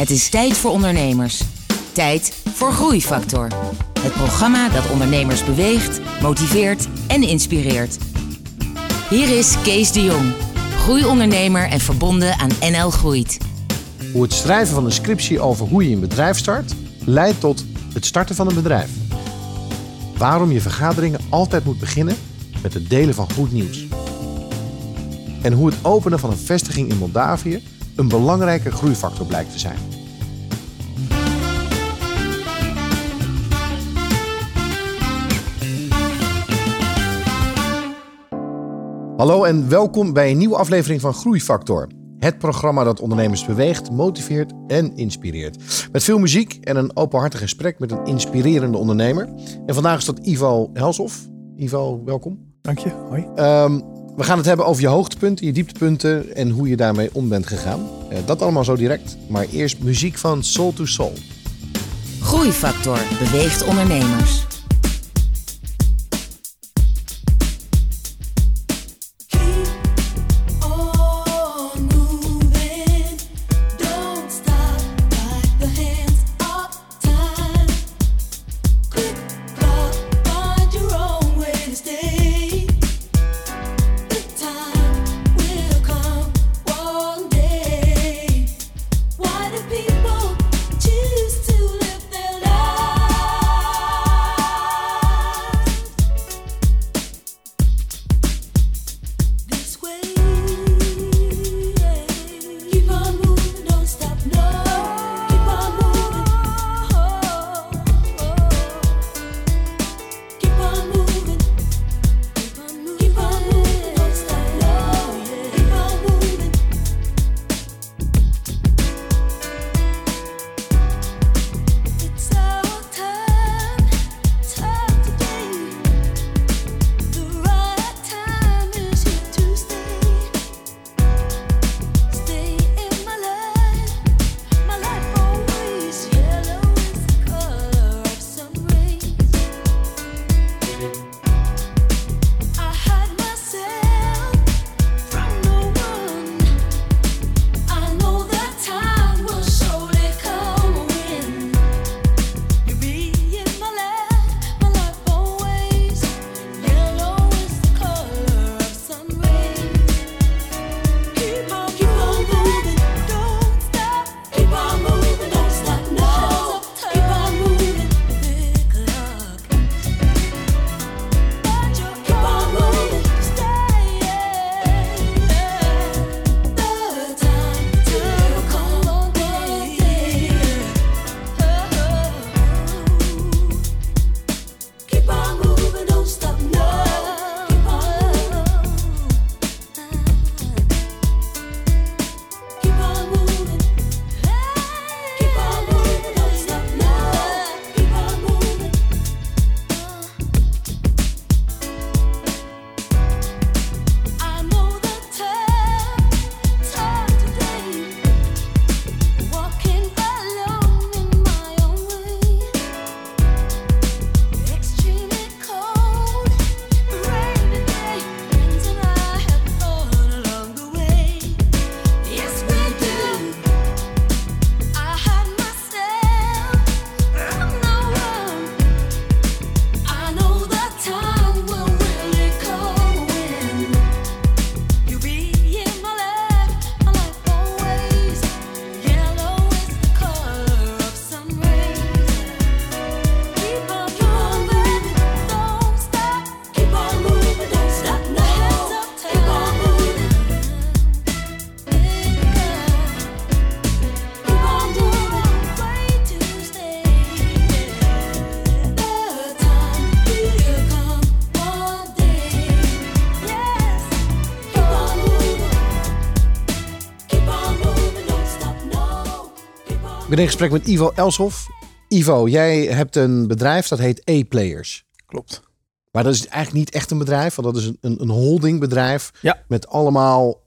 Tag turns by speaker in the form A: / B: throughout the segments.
A: Het is tijd voor ondernemers. Tijd voor Groeifactor. Het programma dat ondernemers beweegt, motiveert en inspireert. Hier is Kees de Jong, groeiondernemer en verbonden aan NL Groeit.
B: Hoe het schrijven van een scriptie over hoe je een bedrijf start, leidt tot het starten van een bedrijf. Waarom je vergaderingen altijd moet beginnen met het delen van goed nieuws. En hoe het openen van een vestiging in Moldavië een belangrijke groeifactor blijkt te zijn. Hallo en welkom bij een nieuwe aflevering van Groeifactor. Het programma dat ondernemers beweegt, motiveert en inspireert. Met veel muziek en een openhartig gesprek met een inspirerende ondernemer. En vandaag is dat Ivo Helshoff. Ivo, welkom.
C: Dank je. Hoi.
B: Um, we gaan het hebben over je hoogtepunten, je dieptepunten en hoe je daarmee om bent gegaan. Uh, dat allemaal zo direct, maar eerst muziek van Soul to Soul.
A: Groeifactor beweegt ondernemers.
B: In gesprek met Ivo Elshoff. Ivo, jij hebt een bedrijf dat heet E-Players.
C: Klopt.
B: Maar dat is eigenlijk niet echt een bedrijf, want dat is een, een holdingbedrijf
C: ja.
B: met allemaal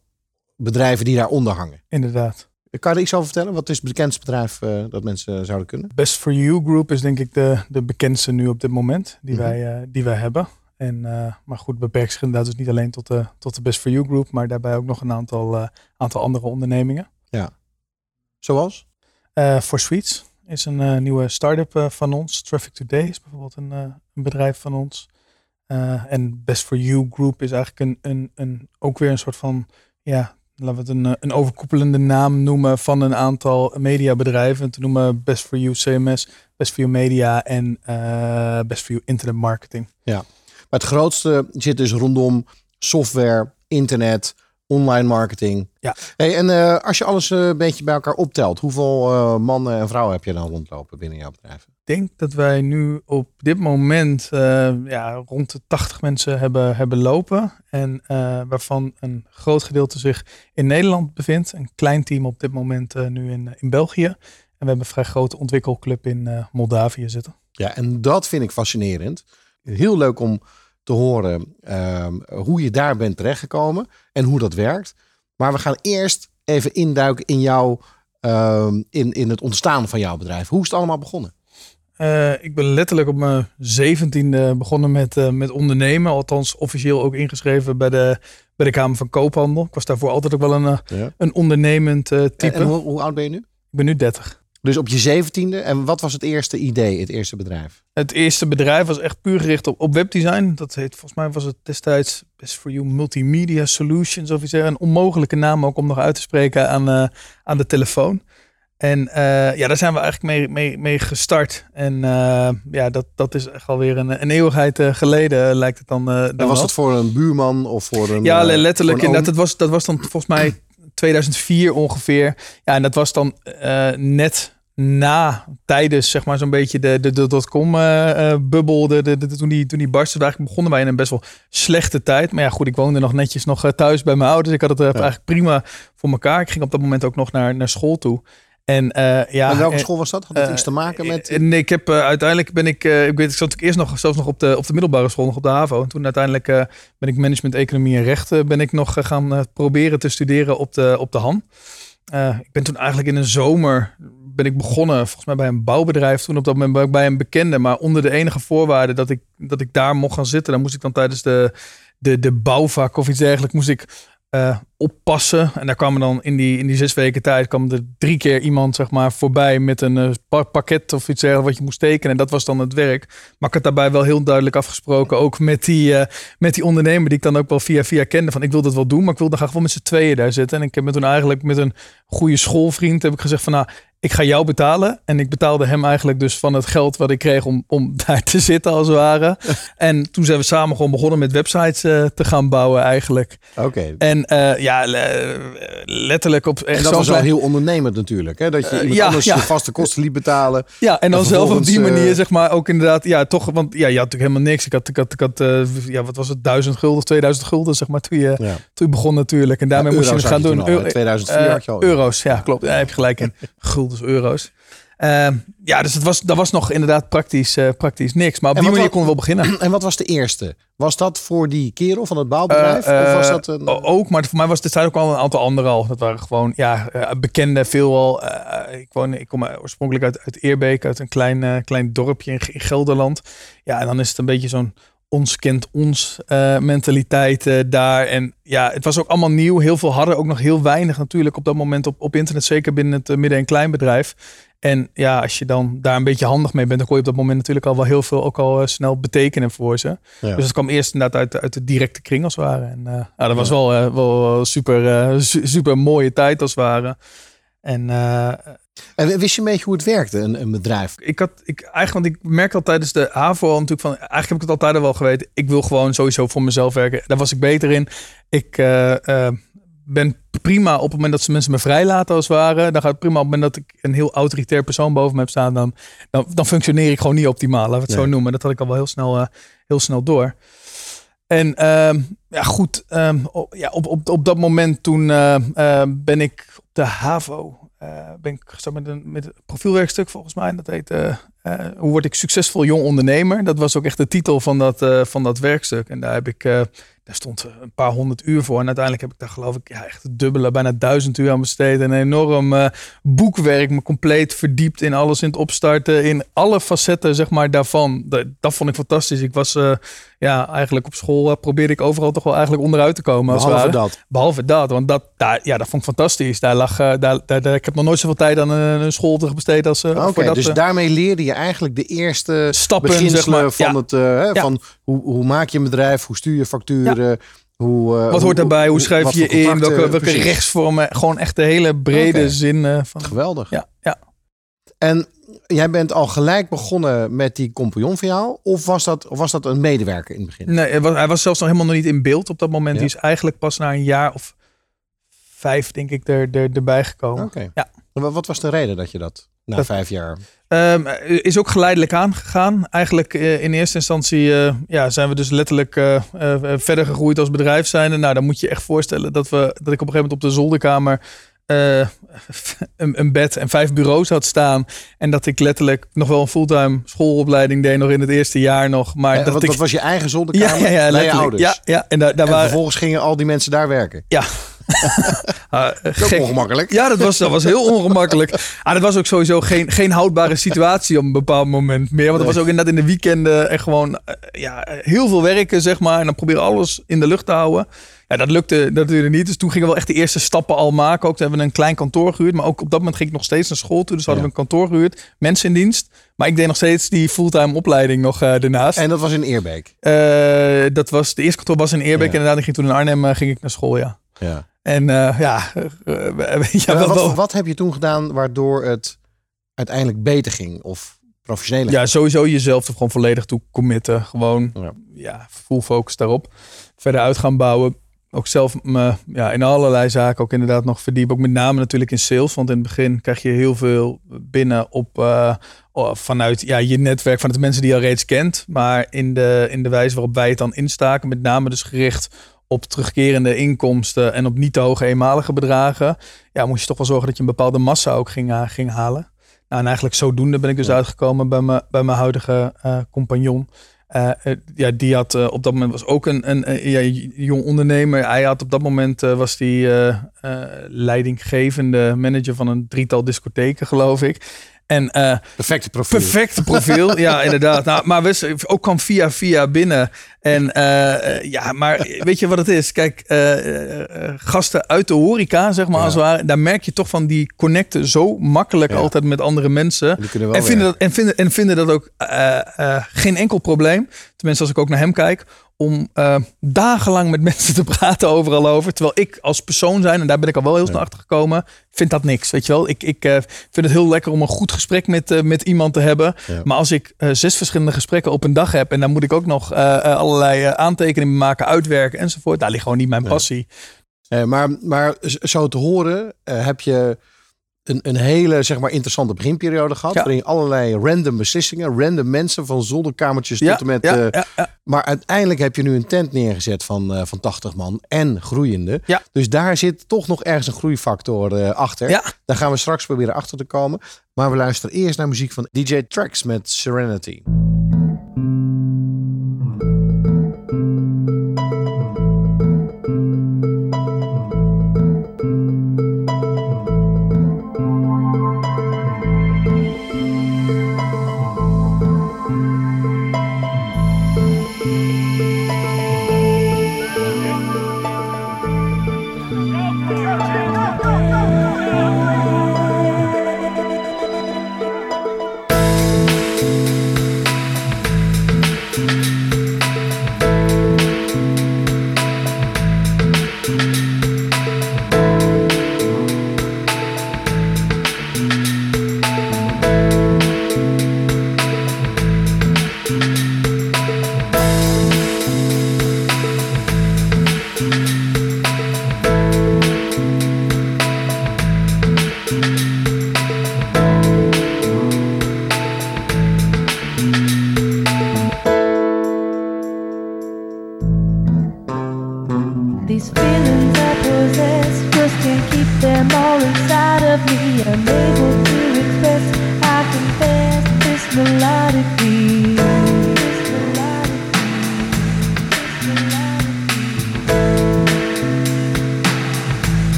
B: bedrijven die daaronder hangen.
C: Inderdaad.
B: Kan je er iets over vertellen? Wat is het bekendste bedrijf uh, dat mensen zouden kunnen?
C: Best for You Group is denk ik de, de bekendste nu op dit moment die, mm -hmm. wij, uh, die wij hebben. En, uh, maar goed, beperkt zich inderdaad dus niet alleen tot de, tot de Best for You Group, maar daarbij ook nog een aantal, aantal andere ondernemingen.
B: Ja. Zoals?
C: For Suites is een nieuwe start-up van ons. Traffic Today is bijvoorbeeld een, een bedrijf van ons. en Best for You Group is eigenlijk een, een, een, ook weer een soort van ja, laten we het een, een overkoepelende naam noemen van een aantal mediabedrijven. Te noemen Best for You CMS, Best for You Media en Best for You Internet Marketing.
B: Ja, maar het grootste zit dus rondom software, internet, online marketing.
C: Ja.
B: Hey, en uh, als je alles een beetje bij elkaar optelt, hoeveel uh, mannen en vrouwen heb je dan rondlopen binnen jouw bedrijf?
C: Ik denk dat wij nu op dit moment uh, ja, rond de 80 mensen hebben, hebben lopen. En waarvan een groot gedeelte zich in Nederland bevindt. Een klein team op dit moment nu in, in België. En we hebben een vrij grote ontwikkelclub in Moldavië zitten.
B: Ja, en dat vind ik fascinerend. Heel leuk om te horen ehm, hoe je daar bent terechtgekomen en hoe dat werkt. Maar we gaan eerst even induiken in, jou, ehm, in, in het ontstaan van jouw bedrijf. Hoe is het allemaal begonnen?
C: Uh, ik ben letterlijk op mijn zeventiende begonnen met, uh, met ondernemen. Althans officieel ook ingeschreven bij de, bij de Kamer van Koophandel. Ik was daarvoor altijd ook wel een, ja. een ondernemend uh, type.
B: En, en hoe, hoe, oud ben je nu?
C: Ik ben nu 30.
B: Dus op je zeventiende. En wat was het eerste idee, het eerste bedrijf?
C: Het eerste bedrijf was echt puur gericht op, op webdesign. Dat heet, volgens mij was het destijds Best for You Multimedia Solutions of iets. Een onmogelijke naam ook om nog uit te spreken aan, uh, aan de telefoon. En uh, ja, daar zijn we eigenlijk mee, mee, mee gestart. En uh, ja, dat, dat is echt alweer een, een eeuwigheid lijkt het dan. dan
B: en was het voor een buurman of voor een.
C: Ja, letterlijk. Inderdaad, dat was, dat was dan volgens mij 2004 ongeveer. Ja, en dat was dan uh, net na, tijdens zeg maar zo'n beetje de, de, de dotcom uh, uh, bubbel, de, de, de, toen, die, toen die barstte, eigenlijk begonnen wij in een best wel slechte tijd. Maar ja, goed, ik woonde nog netjes nog thuis bij mijn ouders. Ik had het uh, ja. eigenlijk prima voor elkaar. Ik ging op dat moment ook nog naar, naar school toe. En uh, ja.
B: En welke school was dat? Had het iets te maken met?
C: Nee, ik heb uiteindelijk ben ik, ik weet, ik zat eerst nog zelfs nog op de op de middelbare school, nog op de Havo. En toen uiteindelijk ben ik management, economie en rechten ben ik nog gaan proberen te studeren op de op de Han. ik ben toen eigenlijk in een zomer ben ik begonnen, volgens mij bij een bouwbedrijf. Toen op dat moment bij een bekende. Maar onder de enige voorwaarde dat ik, dat ik daar mocht gaan zitten. Dan moest ik dan tijdens de, de, de bouwvak of iets dergelijks. Moest ik uh, oppassen. En daar kwam dan in die, in die zes weken tijd kwam er drie keer iemand zeg maar, voorbij met een uh, pakket of iets wat je moest tekenen. En dat was dan het werk. Maar ik had daarbij wel heel duidelijk afgesproken, ook met die, uh, met die ondernemer die ik dan ook wel via via kende. Van ik wil dat wel doen, maar ik wil dan graag wel met z'n tweeën daar zitten. En ik heb me toen eigenlijk met een goede schoolvriend heb ik gezegd van nou, ik ga jou betalen. En ik betaalde hem eigenlijk dus van het geld wat ik kreeg om, om daar te zitten als het ware. en toen zijn we samen gewoon begonnen met websites uh, te gaan bouwen eigenlijk.
B: Oké.
C: En uh, ja, letterlijk op...
B: En dat was wel heel ondernemend natuurlijk. Hè? Dat je iemand ja, anders ja. je vaste kosten liet betalen.
C: Ja, en dan zelf op die manier uh, zeg maar ook inderdaad... Ja, toch, want ja, je had natuurlijk helemaal niks. Ik had, ik had, ik had ja, wat was het, duizend gulden of 2000 gulden zeg maar toen je, ja. toen je begon natuurlijk. En daarmee moest je het gaan doen.
B: Al, 2004 had je al.
C: Euro's, ja klopt. Daar heb je gelijk in. Gulden euro's. Uh, ja, dus het was, dat was nog inderdaad praktisch, uh, praktisch niks. Maar op die manier konden we wel beginnen.
B: En wat was de eerste? Was dat voor die kerel van het bouwbedrijf? Uh, of was dat een...
C: Ook, maar voor mij was het ook al een aantal anderen al. Dat waren gewoon ja, bekende, veelal. ik, woon, ik kom oorspronkelijk uit, uit Eerbeek, uit een klein, klein dorpje in, in Gelderland. Ja, en dan is het een beetje zo'n ons kent ons mentaliteit daar. En ja, het was ook allemaal nieuw. Heel veel hadden ook nog heel weinig natuurlijk op dat moment op, op internet. Zeker binnen het midden- en kleinbedrijf. En ja, als je dan daar een beetje handig mee bent, dan kon je op dat moment natuurlijk al wel heel veel ook al snel betekenen voor ze. Ja. Dus het kwam eerst inderdaad uit, uit de directe kring als het ware. En ja, dat was wel, wel super, su super mooie tijd als het ware. En
B: en wist je een beetje hoe het werkte, een, een bedrijf?
C: Ik had, ik, eigenlijk, want ik merkte al tijdens de HAVO al natuurlijk van, eigenlijk heb ik het altijd al wel geweten. Ik wil gewoon sowieso voor mezelf werken. Daar was ik beter in. Ik uh, uh, ben prima op het moment dat ze mensen me vrijlaten als het ware. Dan gaat het prima op het moment dat ik een heel autoritair persoon boven me heb staan. Dan, dan, dan functioneer ik gewoon niet optimaal, laten we het nee. zo noemen. Dat had ik al wel heel snel, uh, heel snel door. En uh, ja, goed, um, op, ja, op, op, op dat moment toen ben ik op de HAVO ben ik gestart met een, met een profielwerkstuk volgens mij. En dat heet Hoe word ik succesvol jong ondernemer? Dat was ook echt de titel van dat, van dat werkstuk. En daar heb ik, daar stond een paar honderd uur voor. En uiteindelijk heb ik daar geloof ik ja, echt het dubbele, bijna duizend uur aan besteed. En een enorm uh, boekwerk, me compleet verdiept in alles in het opstarten. In alle facetten zeg maar daarvan. Dat, dat vond ik fantastisch. Ik was uh, ja, eigenlijk op school uh, probeerde ik overal toch wel eigenlijk onderuit te komen.
B: Behalve dat.
C: Behalve dat, want dat, daar, ja, dat vond ik fantastisch. Daar lag, daar, daar, daar, ik heb nog nooit zoveel tijd aan een, school te besteed als
B: Oké, okay, dus daarmee leerde je eigenlijk de eerste stappen zeg maar, van, het, ja. Hoe, hoe maak je een bedrijf, hoe stuur je facturen. Hoe,
C: uh, wat hoort daarbij? Hoe schrijf je in? Welke, welke rechtsvormen? Gewoon echt de hele brede okay. zin van.
B: Geweldig.
C: Ja, ja.
B: En jij bent al gelijk begonnen met die compagnon van Of was dat, of was dat een medewerker in het begin?
C: Nee, hij was zelfs nog helemaal nog niet in beeld op dat moment. Ja. Die is eigenlijk pas na een jaar of vijf, denk ik, er, er, erbij gekomen.
B: Oké. Ja. Wat was de reden dat je dat na dat, vijf jaar?
C: Um, is ook geleidelijk aangegaan. Eigenlijk uh, in eerste instantie uh, ja, zijn we dus letterlijk uh, verder gegroeid als bedrijf zijnde. Nou, dan moet je echt voorstellen dat, we, dat ik op een gegeven moment op de zolderkamer een, een, bed en vijf bureaus had staan. En dat ik letterlijk nog wel een fulltime schoolopleiding deed, nog in het eerste jaar nog. Maar
B: ja,
C: dat,
B: wat,
C: ik...
B: dat was je eigen zolderkamer
C: ja, ja, ja,
B: bij je ouders?
C: Ja, ja. en, daar, daar
B: en
C: waren...
B: vervolgens gingen al die mensen daar werken?
C: Ja,
B: uh, dat is ongemakkelijk.
C: Ja, dat was, dat was heel ongemakkelijk. Ah, dat was ook sowieso geen, geen houdbare situatie op een bepaald moment meer. Want het was ook inderdaad in de weekenden echt gewoon uh, ja, heel veel werken, zeg maar. En dan proberen alles in de lucht te houden. Ja, dat lukte natuurlijk niet. Dus toen gingen we wel echt de eerste stappen al maken. Ook toen hebben we een klein kantoor gehuurd. Maar ook op dat moment ging ik nog steeds naar school toe. Dus hadden we een kantoor gehuurd. Mensen in dienst. Maar ik deed nog steeds die fulltime opleiding nog uh, daarnaast.
B: En dat was in Eerbeek?
C: Uh, dat was, de eerste kantoor was in Eerbeek. Ja. Inderdaad, ik ging toen in Arnhem uh, ging ik naar school, ja.
B: Ja.
C: En uh, ja,
B: ja wat, wat, wat, heb je toen gedaan waardoor het uiteindelijk beter ging? Of professioneler?
C: Ja, sowieso jezelf er gewoon volledig toe committen. Gewoon, ja, ja full focus daarop. Verder uit gaan bouwen. Ook zelf me ja, in allerlei zaken ook inderdaad nog verdiepen. Ook met name natuurlijk in sales. Want in het begin krijg je heel veel binnen op, uh, vanuit ja, je netwerk, van de mensen die je al reeds kent. Maar in de, in de wijze waarop wij het dan instaken, met name dus gericht op terugkerende inkomsten en op niet te hoge eenmalige bedragen, ja, moest je toch wel zorgen dat je een bepaalde massa ook ging, uh, ging halen. Nou, en eigenlijk zodoende ben ik dus uitgekomen bij, me, bij mijn huidige uh, compagnon. Uh, ja, die had uh, op dat moment was ook een, een, een ja, jong ondernemer. Hij had op dat moment uh, was die leidinggevende manager van een drietal discotheken, geloof ik. En, uh,
B: perfecte profiel.
C: Perfecte profiel, ja, inderdaad. Nou, maar we, ook kwam via via binnen. En uh, ja, maar weet je wat het is? Kijk, uh, gasten uit de horeca, zeg maar, ja. als het ware, daar merk je toch van die connecten zo makkelijk ja. altijd met andere mensen. En vinden, dat, en, vinden, en vinden dat ook geen enkel probleem. Tenminste, als ik ook naar hem kijk om uh, dagenlang met mensen te praten overal over. Terwijl ik als persoon zijn, en daar ben ik al wel heel snel achter gekomen, vind dat niks. Weet je wel, ik, ik uh, vind het heel lekker om een goed gesprek met, uh, met iemand te hebben. Ja. Maar als ik zes verschillende gesprekken op een dag heb en dan moet ik ook nog allerlei aantekeningen maken, uitwerken enzovoort, daar ligt gewoon niet mijn passie.
B: maar, maar zo te horen heb je een, een hele zeg maar, interessante beginperiode gehad. Ja. Waarin je allerlei random beslissingen, random mensen van zolderkamertjes ja, tot en met.
C: Ja,
B: uh, maar uiteindelijk heb je nu een tent neergezet van, uh, van 80 man en groeiende. Dus daar zit toch nog ergens een groeifactor uh, achter. Daar gaan we straks proberen achter te komen. Maar we luisteren eerst naar muziek van DJ Tracks met Serenity.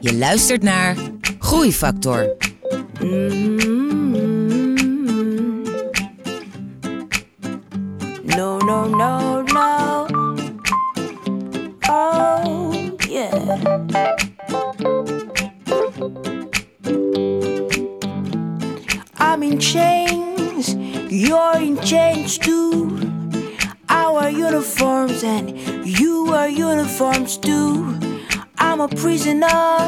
A: Je luistert naar Groeifactor.
D: Mhm. prisoner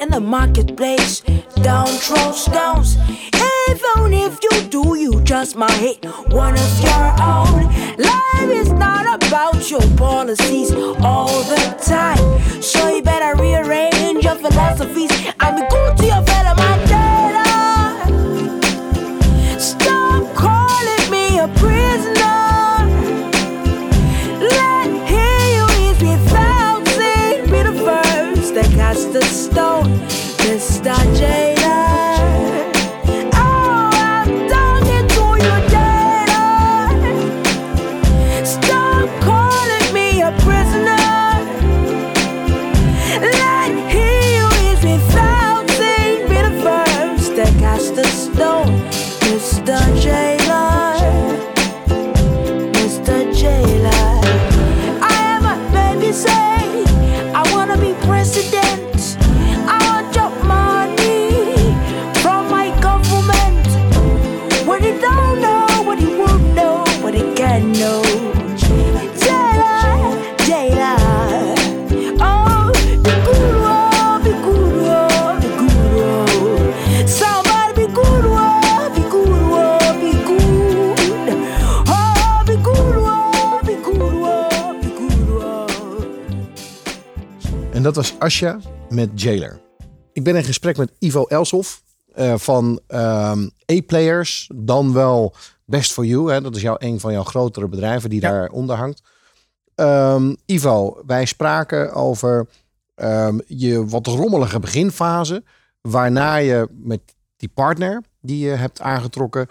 D: in the marketplace. Down trolls, stones. Even if you do, you just might hit one of your own. Life is not about your policies all the time. So you better rearrange your philosophies. I'm go to your fellow, my
B: dad. Dat was Asja met Jailer. Ik ben in gesprek met Ivo Elshoff eh, van ehm A-Players, dan wel Best for You. Hè? Dat is jouw, een van jouw grotere bedrijven die
C: Ja.
B: daaronder hangt. Ehm, Ivo, wij spraken over ehm, je wat rommelige beginfase, waarna je met die partner die je hebt aangetrokken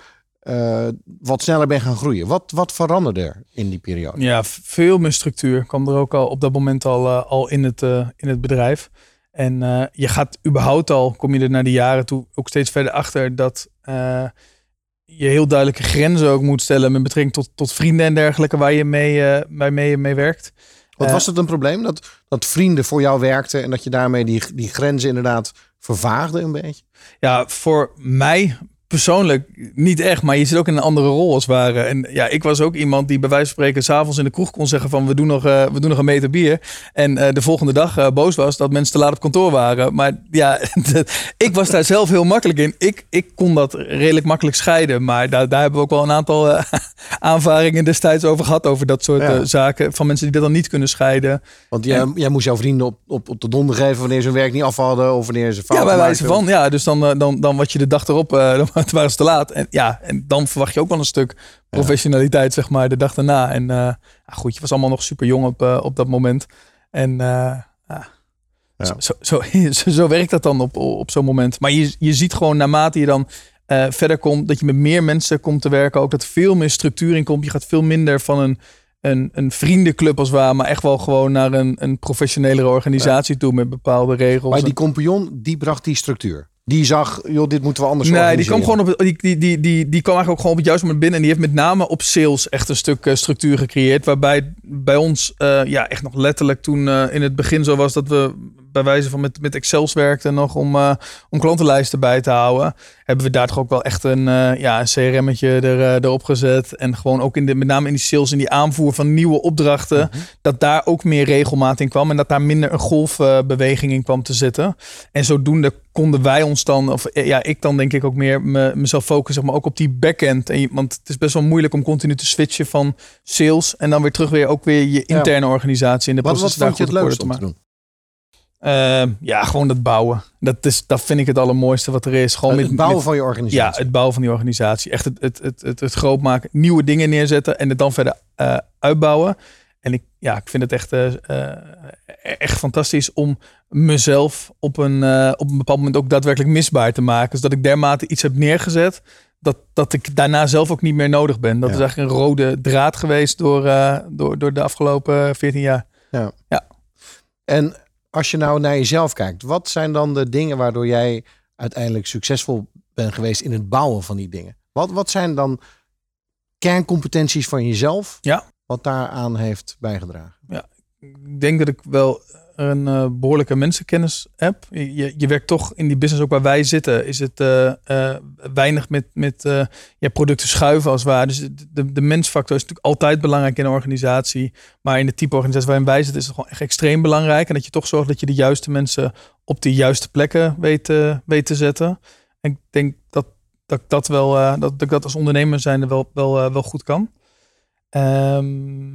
B: eh, wat sneller bent gaan groeien. Wat, wat veranderde er in die periode?
C: Ja, veel meer structuur kwam er ook al op dat moment al, eh, al in, het, eh, in het bedrijf. En je gaat überhaupt al, kom je er naar de jaren toe, ook steeds verder achter dat je heel duidelijke grenzen ook moet stellen met betrekking tot, tot vrienden en dergelijke waar je mee, waarmee je mee werkt.
B: Wat was het een probleem? Dat, dat vrienden voor jou werkten en dat je daarmee die, die grenzen inderdaad vervaagde een beetje?
C: Ja, voor mij persoonlijk niet echt, maar je zit ook in een andere rol als het ware. En ja, ik was ook iemand die bij wijze van spreken s'avonds in de kroeg kon zeggen van we doen nog, eh, we doen nog een meter bier. En eh, de volgende dag eh, boos was dat mensen te laat op kantoor waren. Maar ja, ik was daar zelf heel makkelijk in. Ik, ik kon dat redelijk makkelijk scheiden. Maar daar, daar hebben we ook wel een aantal aanvaringen destijds over gehad. Over dat soort
B: Ja.
C: eh, zaken van mensen die dat dan niet kunnen scheiden.
B: Want jij, jij moest jouw vrienden op, op, op de donder geven wanneer ze hun werk niet af hadden of wanneer ze
C: Ja,
B: fouten
C: bij wijze van. Ja, dus dan, eh, dan, dan wat je de dag erop, eh, dan waren ze te laat. En ja, en dan verwacht je ook wel een stuk professionaliteit, zeg maar, de dag daarna. En ja, goed, je was allemaal nog super jong op, op dat moment. En ja,
B: Ja.
C: Zo, zo, zo, zo, zo werkt dat dan op, op zo'n moment. Maar je, je ziet gewoon naarmate je dan eh, verder komt, dat je met meer mensen komt te werken. Ook dat er veel meer structuur in komt. Je gaat veel minder van een, een, een vriendenclub als ware, maar echt wel gewoon naar een, een professionelere organisatie toe met bepaalde regels.
B: Maar die compagnon, die bracht die structuur. Die zag, joh, dit moeten we anders
C: Nee, die kwam gewoon op het, die, die, die, die, die kwam eigenlijk ook gewoon op het juiste moment binnen. En die heeft met name op sales echt een stuk eh, structuur gecreëerd. Waarbij bij ons eh, ja, echt nog letterlijk toen in het begin zo was dat we bij wijze van met, met Excels werkten nog om, eh, om klantenlijsten bij te houden. Hebben we daar toch ook wel echt een, eh, ja, een CRM'tje er, eh, erop gezet. En gewoon ook in de, met name in die sales en die aanvoer van nieuwe opdrachten. Dat daar ook meer regelmaat in kwam. En dat daar minder een golfbeweging in kwam te zitten. En zodoende konden wij ons dan, of ja, ik dan denk ik ook meer me, mezelf focussen, maar, ook op die backend. En want het is best wel moeilijk om continu te switchen van sales en dan weer terug weer ook weer je
B: Ja.
C: interne organisatie in de
B: Wat, wat
C: processen daar
B: vond je het leukst om te doen?
C: Ehm, ja, gewoon dat bouwen. Dat, is, dat vind ik het allermooiste wat er is. Gewoon
B: Het
C: met,
B: bouwen
C: met-
B: van je organisatie.
C: ja, het bouwen van die organisatie. Echt het, het, het, het, het groot maken, nieuwe dingen neerzetten en het dan verder eh, uitbouwen. En ik, ja, ik vind het echt, eh, eh, echt fantastisch om mezelf op een, op een bepaald moment ook daadwerkelijk misbaar te maken. Dus dat ik dermate iets heb neergezet, dat, dat ik daarna zelf ook niet meer nodig ben. Dat
B: Ja.
C: is eigenlijk een rode draad geweest door, door, door de afgelopen 14 jaar.
B: En als je nou naar jezelf kijkt, wat zijn dan de dingen waardoor jij uiteindelijk succesvol bent geweest in het bouwen van die dingen? Wat, wat zijn dan kerncompetenties van jezelf
C: Ja.
B: wat daaraan heeft bijgedragen?
C: ik denk dat ik wel een eh, behoorlijke mensenkennis heb. Je, je- werkt toch in die business ook waar wij zitten. Is het eh, eh, weinig met, met ja, producten schuiven als het ware. Dus de, de, mensfactor is natuurlijk altijd belangrijk in een organisatie. Maar in de type organisatie waarin wij zitten is het gewoon echt extreem belangrijk. En dat je toch zorgt dat je de juiste mensen op de juiste plekken weet, weet te zetten. En ik denk dat, dat dat wel, dat, dat ik dat als ondernemer zijnde wel, wel, wel goed kan. Ehm,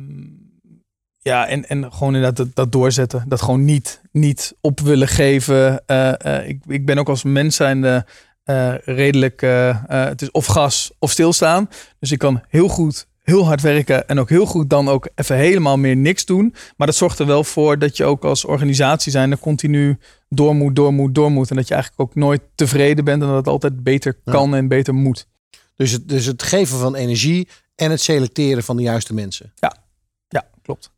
C: ja, en, en gewoon inderdaad dat, dat doorzetten. Dat gewoon niet, niet op willen geven. Eh, eh, ik, ik ben ook als mens zijnde eh, redelijk... het is of gas of stilstaan. Dus ik kan heel goed heel hard werken en ook heel goed dan ook even helemaal meer niks doen. Maar dat zorgt er wel voor dat je ook als organisatie zijn er continu door moet, door moet, door moet. En dat je eigenlijk ook nooit tevreden bent en dat het altijd beter kan en beter moet.
B: Dus het, dus het geven van energie en het selecteren van de juiste mensen.
C: Ja, ja klopt.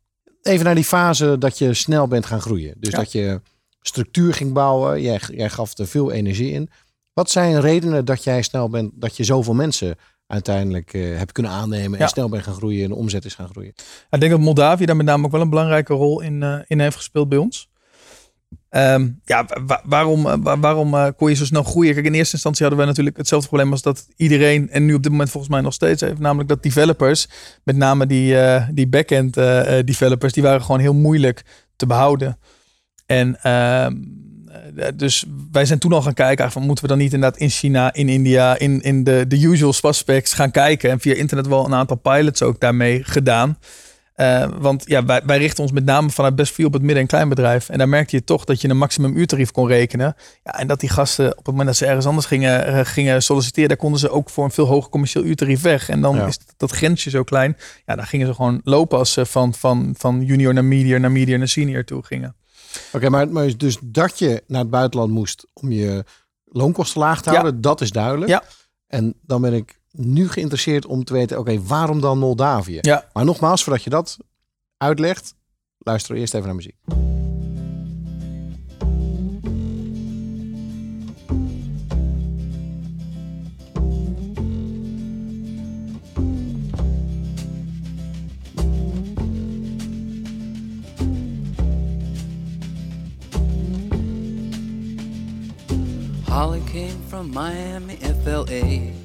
B: Even naar die fase dat je snel bent gaan groeien. Dus
C: Ja.
B: dat je structuur ging bouwen. Jij, jij gaf er veel energie in. Wat zijn redenen dat jij snel bent, dat je zoveel mensen uiteindelijk eh, hebt kunnen aannemen en
C: Ja.
B: snel bent gaan groeien en de omzet is gaan groeien?
C: Ik denk dat Moldavië daar met name ook wel een belangrijke rol in, eh, in heeft gespeeld bij ons. Ehm, ja, wa- waarom, eh, wa- waarom eh, kon je zo snel groeien? Kijk, in eerste instantie hadden wij natuurlijk hetzelfde probleem als dat iedereen, en nu op dit moment volgens mij nog steeds heeft, namelijk dat developers, met name die, eh, die back-end developers, die waren gewoon heel moeilijk te behouden. En ehm, eh, dus wij zijn toen al gaan kijken, van, moeten we dan niet inderdaad in China, in India, in, in de, de usual suspects gaan kijken. En via internet wel een aantal pilots ook daarmee gedaan. Eh, want ja, wij, wij richten ons met name vanuit best veel op het midden- en kleinbedrijf. En daar merkte je toch dat je een maximum uurtarief kon rekenen. Ja, en dat die gasten op het moment dat ze ergens anders gingen, eh, gingen solliciteren, daar konden ze ook voor een veel hoger commercieel uurtarief weg. En dan
B: Ja.
C: is dat, grensje zo klein. Ja, daar gingen ze gewoon lopen als ze van, van, van junior naar medior, naar medior naar senior toe gingen.
B: Oké, maar, maar dus dat je naar het buitenland moest om je loonkosten laag te
C: Ja.
B: houden, dat is duidelijk.
C: Ja.
B: En dan ben ik nu geïnteresseerd om te weten, oké, waarom dan Moldavië?
C: Ja.
B: Maar nogmaals, voordat je dat uitlegt, luister eerst even naar muziek.
E: Holly came from Miami, FLA.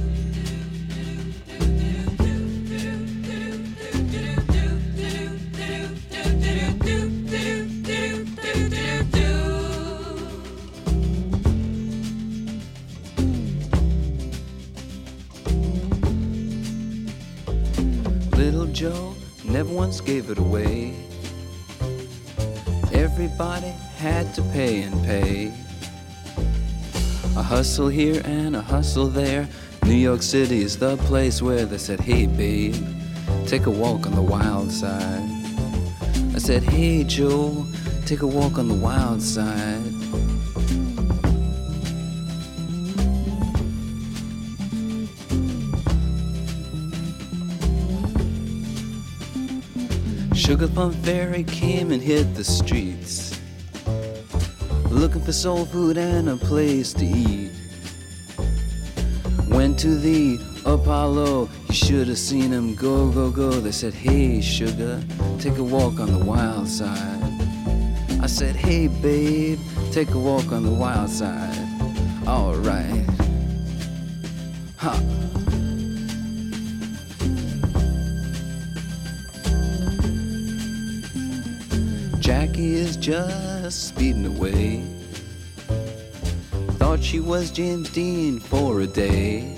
E: hustle here and a hustle there. New York City is the place where they said, Hey, babe, take a walk on the wild side. I said, Hey, Joe, take a walk on the wild side. Sugar Plum Fairy came and hit the streets. Looking for soul food and a place to eat. To the Apollo, you should have seen him go, go, go. They said, Hey, sugar, take a walk on the wild side. I said, Hey, babe, take a walk on the wild side. Alright. Ha. Jackie is just speeding away. Thought she was James Dean for a day.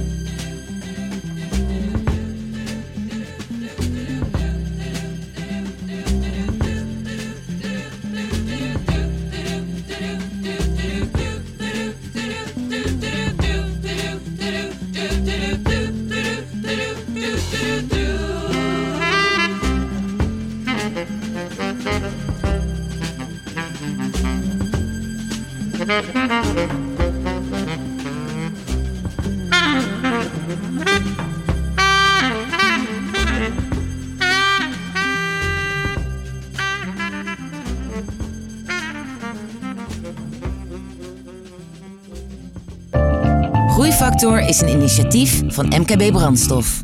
A: Groeifactor is een initiatief van MKB Brandstof.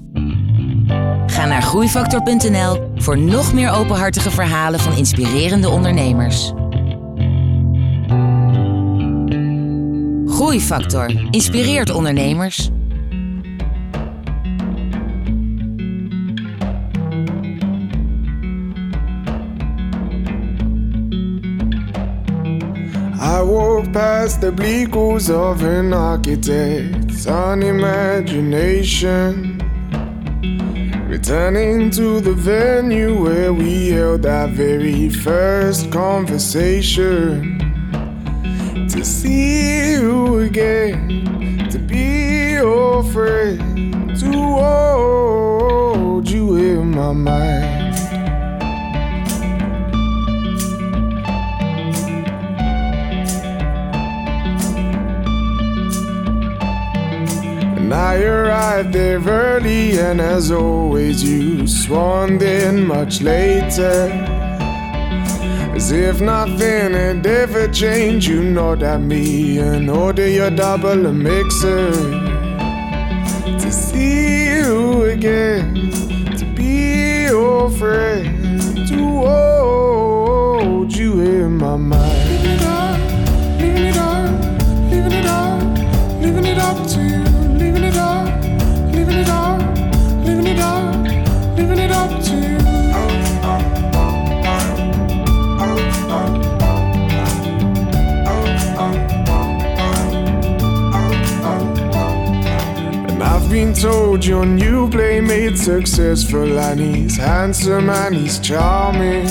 A: Ga naar groeifactor.nl voor nog meer openhartige verhalen van inspirerende ondernemers. Groeifactor inspireert ondernemers.
F: I walk past the bleak of an architect's unimagination. Returning to the venue where we held our very first conversation. To see you again, to be your friend, to hold you in my mind. Arrived there early, and as always, you swan in much later. As if nothing had ever changed, you know that me and order your double a mixer. To see you again, to be your friend, to hold you in my told your new playmate's successful and he's handsome and he's charming.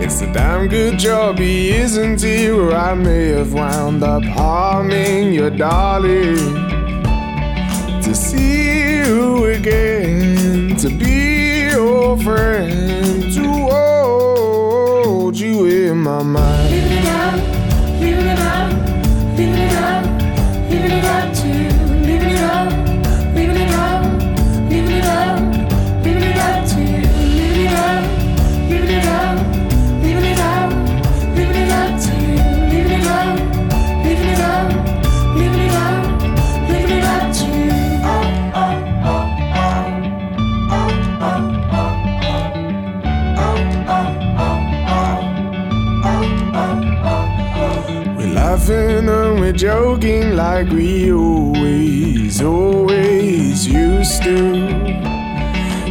F: It's a damn good job he isn't here, or I may have wound up harming your darling. To see you again, to be your friend, to hold you in my mind. Leaving it up, leaving it up, leaving it up, leaving it up laughing and we're joking like we always, always used to.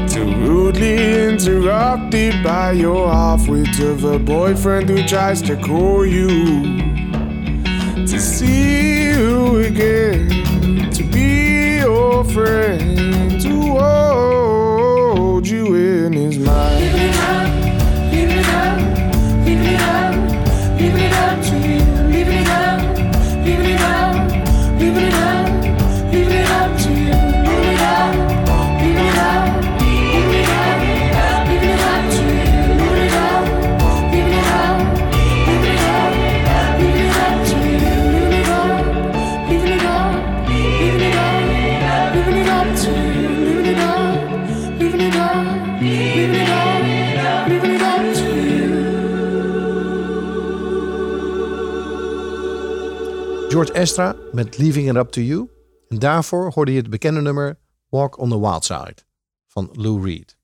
F: To rudely interrupted by your half-wit of a boyfriend who tries to call you. To see you again, to be your friend, to hold
B: George Estra met Leaving It Up To You. En daarvoor hoorde je het bekende nummer Walk on the Wild Side van Lou Reed.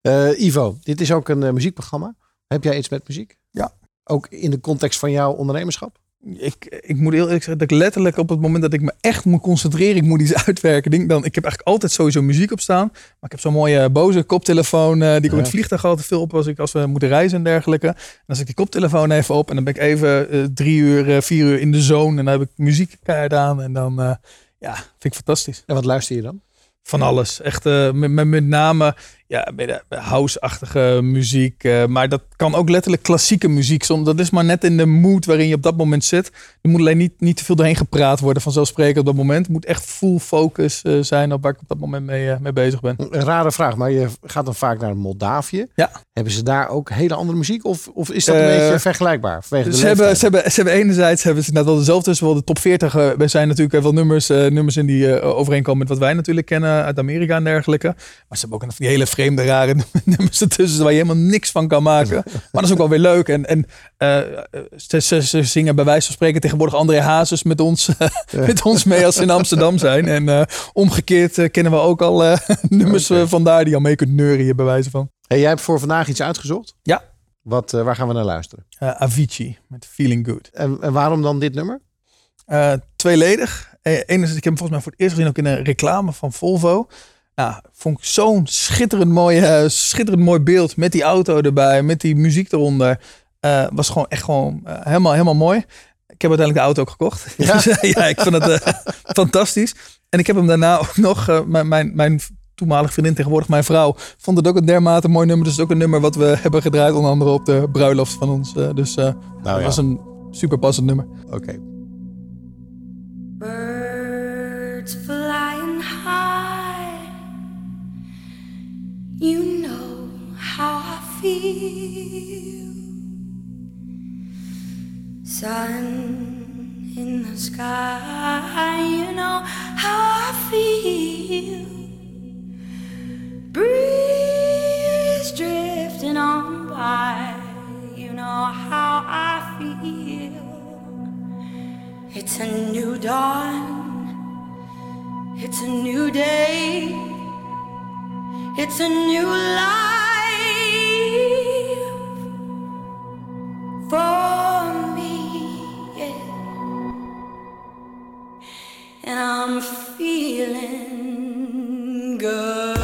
B: Eh, Ivo, dit is ook een eh, muziekprogramma. Heb jij iets met muziek?
C: Ja.
B: Ook in de context van jouw ondernemerschap?
C: Ik, ik moet heel eerlijk zeggen dat ik letterlijk op het moment dat ik me echt moet concentreren, ik moet iets uitwerken. Denk dan, ik heb eigenlijk altijd sowieso muziek op staan. Maar ik heb zo'n mooie boze koptelefoon eh, die ik op het vliegtuig altijd veel op als, ik, als we moeten reizen en dergelijke. En dan zet ik die koptelefoon even op en dan ben ik even eh, drie uur, eh, vier uur in de zone. En dan heb ik muziek keihard aan en dan, eh, ja, vind ik fantastisch.
B: En wat luister je dan?
C: Van alles. Echt eh, met, met, met name ja, bij de house-achtige muziek. eh, maar dat kan ook letterlijk klassieke muziek. Soms, dat is maar net in de mood waarin je op dat moment zit. Er moet alleen niet, niet te veel doorheen gepraat worden vanzelfsprekend op dat moment. Het moet echt full focus eh, zijn op waar ik op dat moment mee, eh, mee bezig ben.
B: Een rare vraag, maar je gaat dan vaak naar Moldavië.
C: Ja.
B: Hebben ze daar ook hele andere muziek? Of, of is dat een beetje vergelijkbaar?
C: Ze hebben, ze, hebben, ze hebben enerzijds hebben ze net wel dezelfde. Dus wel de top 40. eh, er zijn natuurlijk wel nummers, nummers in die overeenkomen met wat wij natuurlijk kennen uit Amerika en dergelijke. Maar ze hebben ook een die hele vreemde, rare nummers ertussen waar je helemaal niks van kan maken. Maar dat is ook wel weer leuk. En, en eh, ze, ze, ze zingen bij wijze van spreken tegenwoordig André Hazes met ons, met ons mee als ze in Amsterdam zijn. En eh, omgekeerd eh, kennen we ook al eh, nummers eh, vandaar die al mee kunt neurien bij wijze van.
B: Hey, jij hebt voor vandaag iets uitgezocht?
C: Ja.
B: Wat, eh, waar gaan we naar luisteren?
C: Eh, Avicii met Feeling Good.
B: En, en waarom dan dit nummer?
C: Eh, tweeledig. Eh, Enerzijds, ik heb hem volgens mij voor het eerst gezien ook in een reclame van Volvo. Nou, vond ik zo'n schitterend mooi, eh, schitterend mooi beeld met die auto erbij, met die muziek eronder. Eh, was gewoon echt gewoon eh, helemaal, helemaal mooi. Ik heb uiteindelijk de auto ook gekocht.
B: Ja?
C: Dus, ja, ik vond het fantastisch. En ik heb hem daarna ook nog, mijn, mijn, mijn toenmalige vriendin, tegenwoordig mijn vrouw, vond het ook een dermate mooi nummer. Dus het is ook een nummer wat we hebben gedraaid, onder andere op de bruiloft van ons. dus
B: Nou
C: dat
B: ja,
C: was een super passend nummer.
B: oké.
D: You know how I feel. Sun in the sky. You know how I feel. Breeze drifting on by. You know how I feel. It's a new dawn. It's a new day. It's a new life for me. Yeah. And I'm feeling good.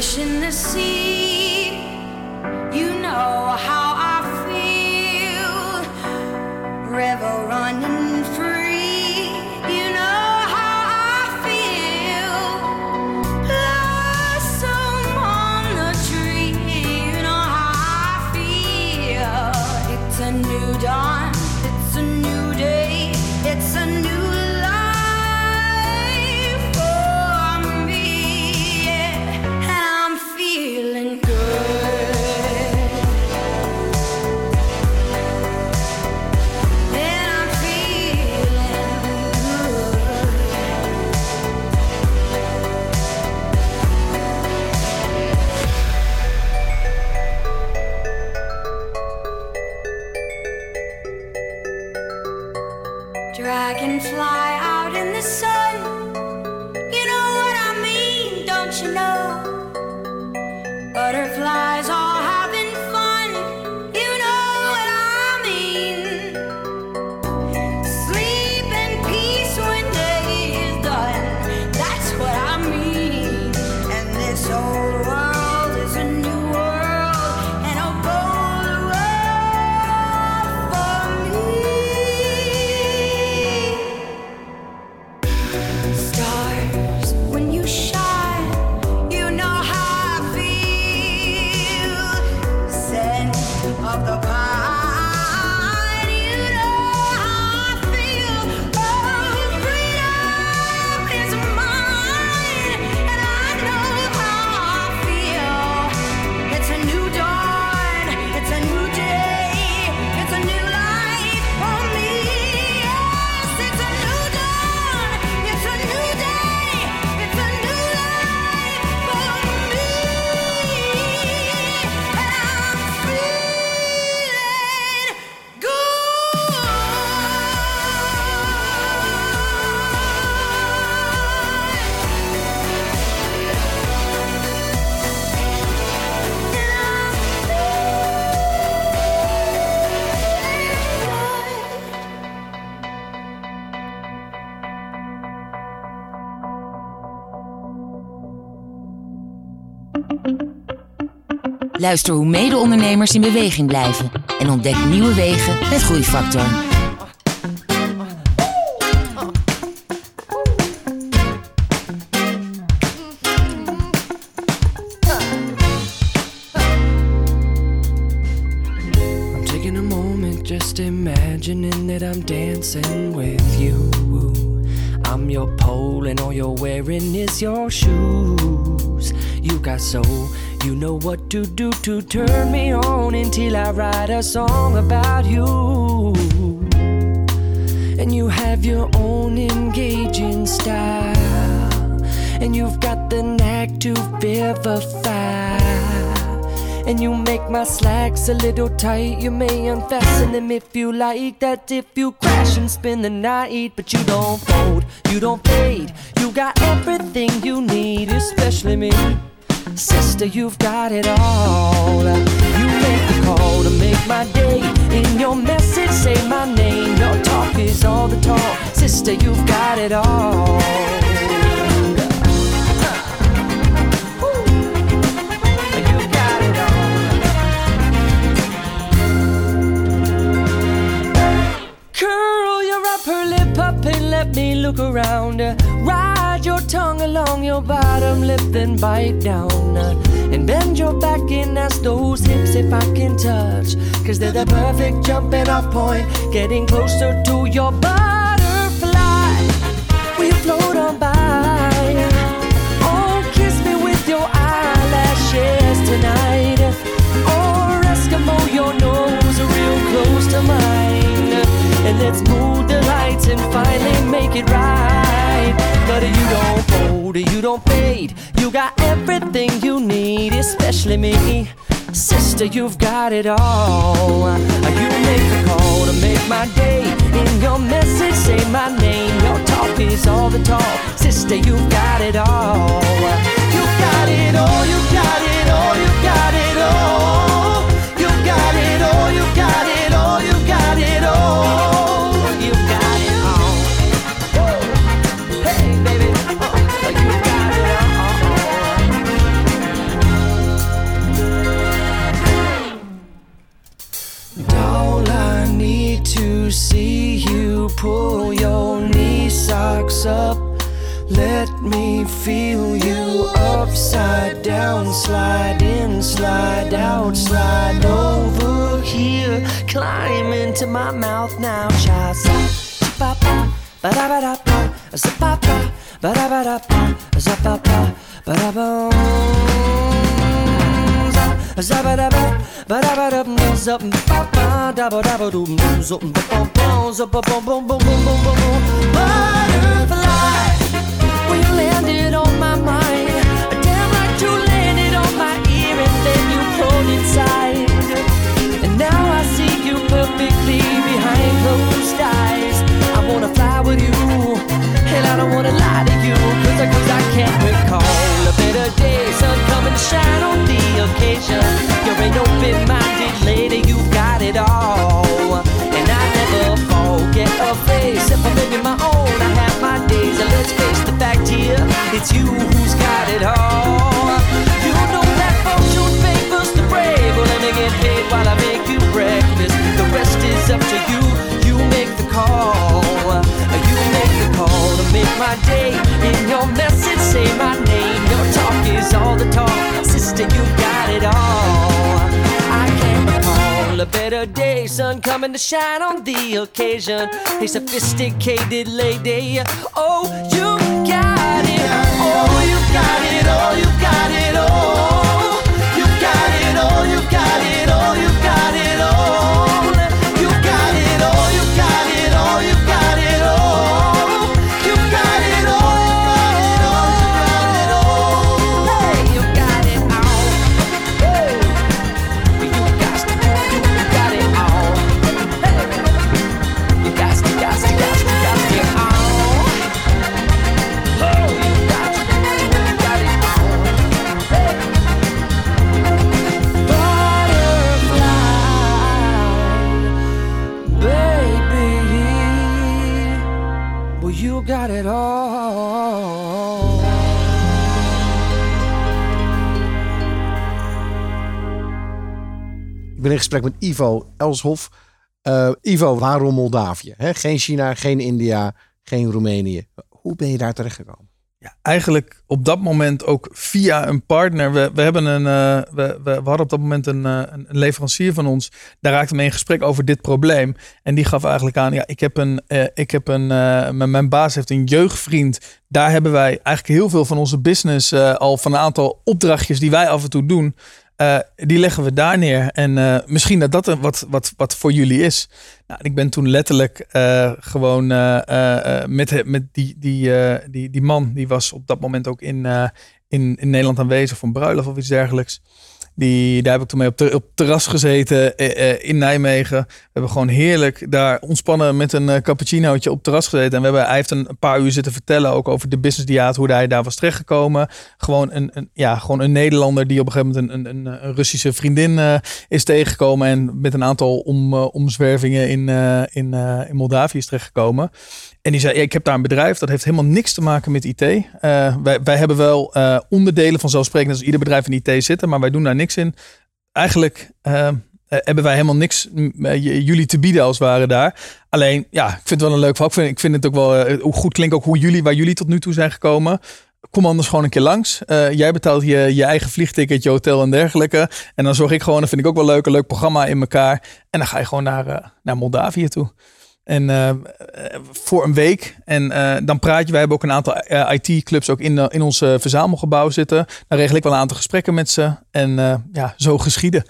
D: Fish in the sea. You know how I feel. River running
A: Luister hoe mede-ondernemers in beweging blijven en ontdek nieuwe wegen met Groeifactor.
G: I'm taking a moment just imagining that I'm dancing with you. I'm your pole and all you're wearing is your shoes. You got soul, you know what to do to turn me on until I write a song about you. And you have your own engaging style, and you've got the knack to vivify. And you make my slacks a little tight. You may unfasten them if you like. That if you crash and spend the night, but you don't fold, you don't fade. You got everything you need, especially me. Sister, you've got it all. You make the call to make my day. In your message, say my name. Your talk is all the talk. Sister, you've got it all. Curl your upper lip up and let me look around. Your tongue along your bottom lip, then bite down. Uh, and bend your back and ask those hips if I can touch. Cause they're the perfect jumping off point, getting closer to your butterfly. You float on by? Oh, kiss me with your eyelashes tonight. Or Eskimo, your nose real close to mine. And let's move the lights and finally make it right. But you don't fold, you don't fade. You got everything you need, especially me. Sister, you've got it all. You make the call to make my day. In your message, say my name. Your talk is all the talk. Sister, you've got it all. You got it all, you got it all, pull your knee socks up. Let me feel you upside down, slide in, slide out, slide over here. Climb into my mouth now, child. Ba da ba da ba da ba da ba da ba da ba, ba da ba da ba ba-dabba-dum, zup, ba-ba, dabba-dabba-dum, zup, ba-bum-bum, zup-ba-bum-bum-bum-bum-bum-bum. Butterfly, when you landed on my mind, damn like you landed on my ear and then you pulled inside. And now I see you perfectly behind closed eyes. I wanna fly with you, and I don't wanna lie to you, cause I, can't recall a better day. Sun coming to shine on the occasion. You're an open-minded lady, you've got it all. And I never forget a face. If I'm living my own, I have my days. And let's face the fact here, it's you who's got it all. You know that fortune favors the brave. Well, let me get paid while I make you breakfast. The rest is up to you. You make the call. Call to make my day. In your message, say my name. Your talk is all the talk. Sister, you got it all. I can't recall a better day. Sun coming to shine on the occasion. A sophisticated lady. Oh, you got it. Oh, you got it. Oh, you got it. Oh,
B: in gesprek met Ivo Elshoff. Eh, Ivo, waarom Moldavië? Geen China, geen India, geen Roemenië. Hoe ben je daar terechtgekomen?
C: Ja, eigenlijk op dat moment ook via een partner. We, we, hebben een, eh, we, hadden op dat moment een, eh, een leverancier van ons. Daar raakte mee in gesprek over dit probleem. En die gaf eigenlijk aan: ja, ik heb een, ik heb een mijn, mijn baas heeft een jeugdvriend. Daar hebben wij eigenlijk heel veel van onze business al van een aantal opdrachtjes die wij af en toe doen. Eh, die leggen we daar neer. En eh, misschien dat dat wat, wat, wat voor jullie is. Nou, ik ben toen letterlijk eh, gewoon met, met die, die, die, die man, die was op dat moment ook in, in, in Nederland aanwezig voor een bruiloft of iets dergelijks. Die, daar heb ik toen mee op, op terras gezeten eh, eh, in Nijmegen. We hebben gewoon heerlijk daar ontspannen met een eh, cappuccinootje op terras gezeten. En we hebben, hij heeft een, paar uur zitten vertellen ook over de business die hoe hij daar was terechtgekomen. Gewoon een, een, ja, gewoon een Nederlander die op een gegeven moment een, een, een, Russische vriendin is tegengekomen. En met een aantal om, omzwervingen in, in, in Moldavië is terechtgekomen. En die zei, ik heb daar een bedrijf, dat heeft helemaal niks te maken met IT. Wij, wij hebben wel onderdelen vanzelfsprekend als ieder bedrijf in IT zitten, maar wij doen daar niks in. Eigenlijk eh, eh, hebben wij helemaal niks eh, jullie te bieden als het ware daar. Alleen, ja, ik vind het wel een leuk verhaal. Ik vind, ik vind het ook wel eh, hoe goed klinkt ook hoe jullie, waar jullie tot nu toe zijn gekomen. Kom anders gewoon een keer langs. Jij betaalt je, je eigen vliegticket, je hotel en dergelijke. En dan zorg ik gewoon, dat vind ik ook wel leuk, een leuk programma in elkaar. En dan ga je gewoon naar, naar Moldavië toe. En eh, eh, voor een week. En eh, dan praat je. Wij hebben ook een aantal IT-clubs ook in, eh, in ons eh, verzamelgebouw zitten. Dan regel ik wel een aantal gesprekken met ze. En eh, ja, zo geschieden.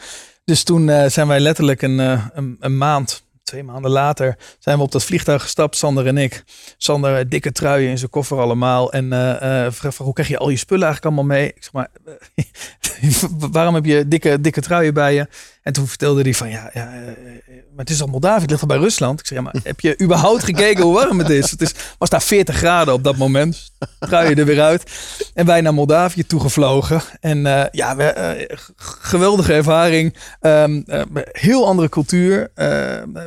C: Dus toen eh, zijn wij letterlijk een, eh, een, maand, twee maanden later, zijn we op dat vliegtuig gestapt, Sander en ik. Sander, eh, dikke truien in zijn koffer allemaal. En eh eh vraag hoe krijg je al je spullen eigenlijk allemaal mee? Ik zeg maar, eh, waarom heb je dikke, dikke truien bij je? En toen vertelde hij van, ja, ja eh, eh, maar het is al Moldavië, het ligt al bij Rusland. Ik zeg, ja, maar heb je überhaupt gekeken hoe warm het is? Het is, was daar 40 graden op dat moment. Trui je er weer uit. En wij naar Moldavië toegevlogen. En eh, ja, we, eh, geweldige ervaring. Ehm, eh, heel andere cultuur. Eh,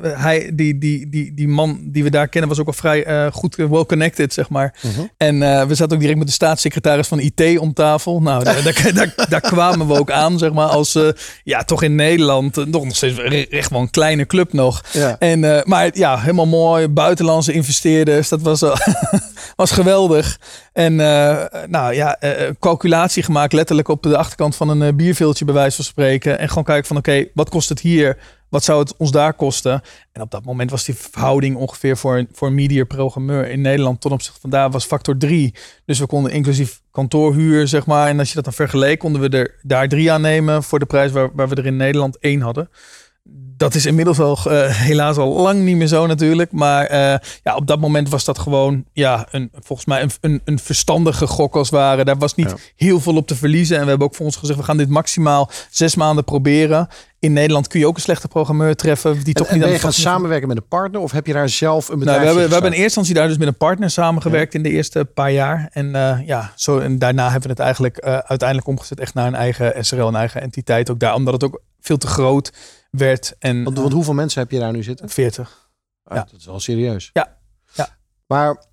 C: hij, die, die, die, die man die we daar kennen was ook al vrij goed well connected, zeg maar. En eh, we zaten ook direct met de staatssecretaris van IT om tafel. Nou, daar, daar, daar, daar kwamen we ook aan, zeg maar, als ja, toch in Nederland nog steeds echt wel een kleine club nog.
B: Ja.
C: En, eh, maar ja, helemaal mooi. Buitenlandse investeerders. Dat was, wel- was geweldig. En eh, nou ja, eh, calculatie gemaakt letterlijk op de achterkant van een eh, bierveeltje bij wijze van spreken. En gewoon kijken van oké, wat kost het hier? Wat zou het ons daar kosten? En op dat moment was die verhouding ongeveer voor, een- voor een media programmeur in Nederland ten opzichte van daar was factor 3. Dus we konden inclusief kantoorhuur, zeg maar. En als je dat dan vergeleek, konden we er daar drie aan nemen voor de prijs waar, waar we er in Nederland één hadden. Dat is inmiddels al eh, helaas al lang niet meer zo natuurlijk. Maar eh, ja, op dat moment was dat gewoon ja, een, volgens mij een, een, een verstandige gok als het ware. Daar was niet
B: Ja.
C: heel veel op te verliezen. En we hebben ook voor ons gezegd, we gaan dit maximaal zes maanden proberen. In Nederland kun je ook een slechte programmeur treffen. Die toch
B: En
C: niet
B: ben je gaan samenwerken met een partner of heb je daar zelf een
C: nou,
B: bedrijf
C: we, hebben, we hebben in eerste instantie daar dus met een partner samengewerkt in de eerste paar jaar. En, eh, ja, zo, en daarna hebben we het eigenlijk uiteindelijk omgezet echt naar een eigen SRL, een eigen entiteit ook daar. Omdat het ook veel te groot werd. En
B: Want, want hoeveel mensen heb je daar nu zitten?
C: 40.
B: Ah,
C: Ja.
B: Dat is wel serieus.
C: Ja. Ja.
B: Maar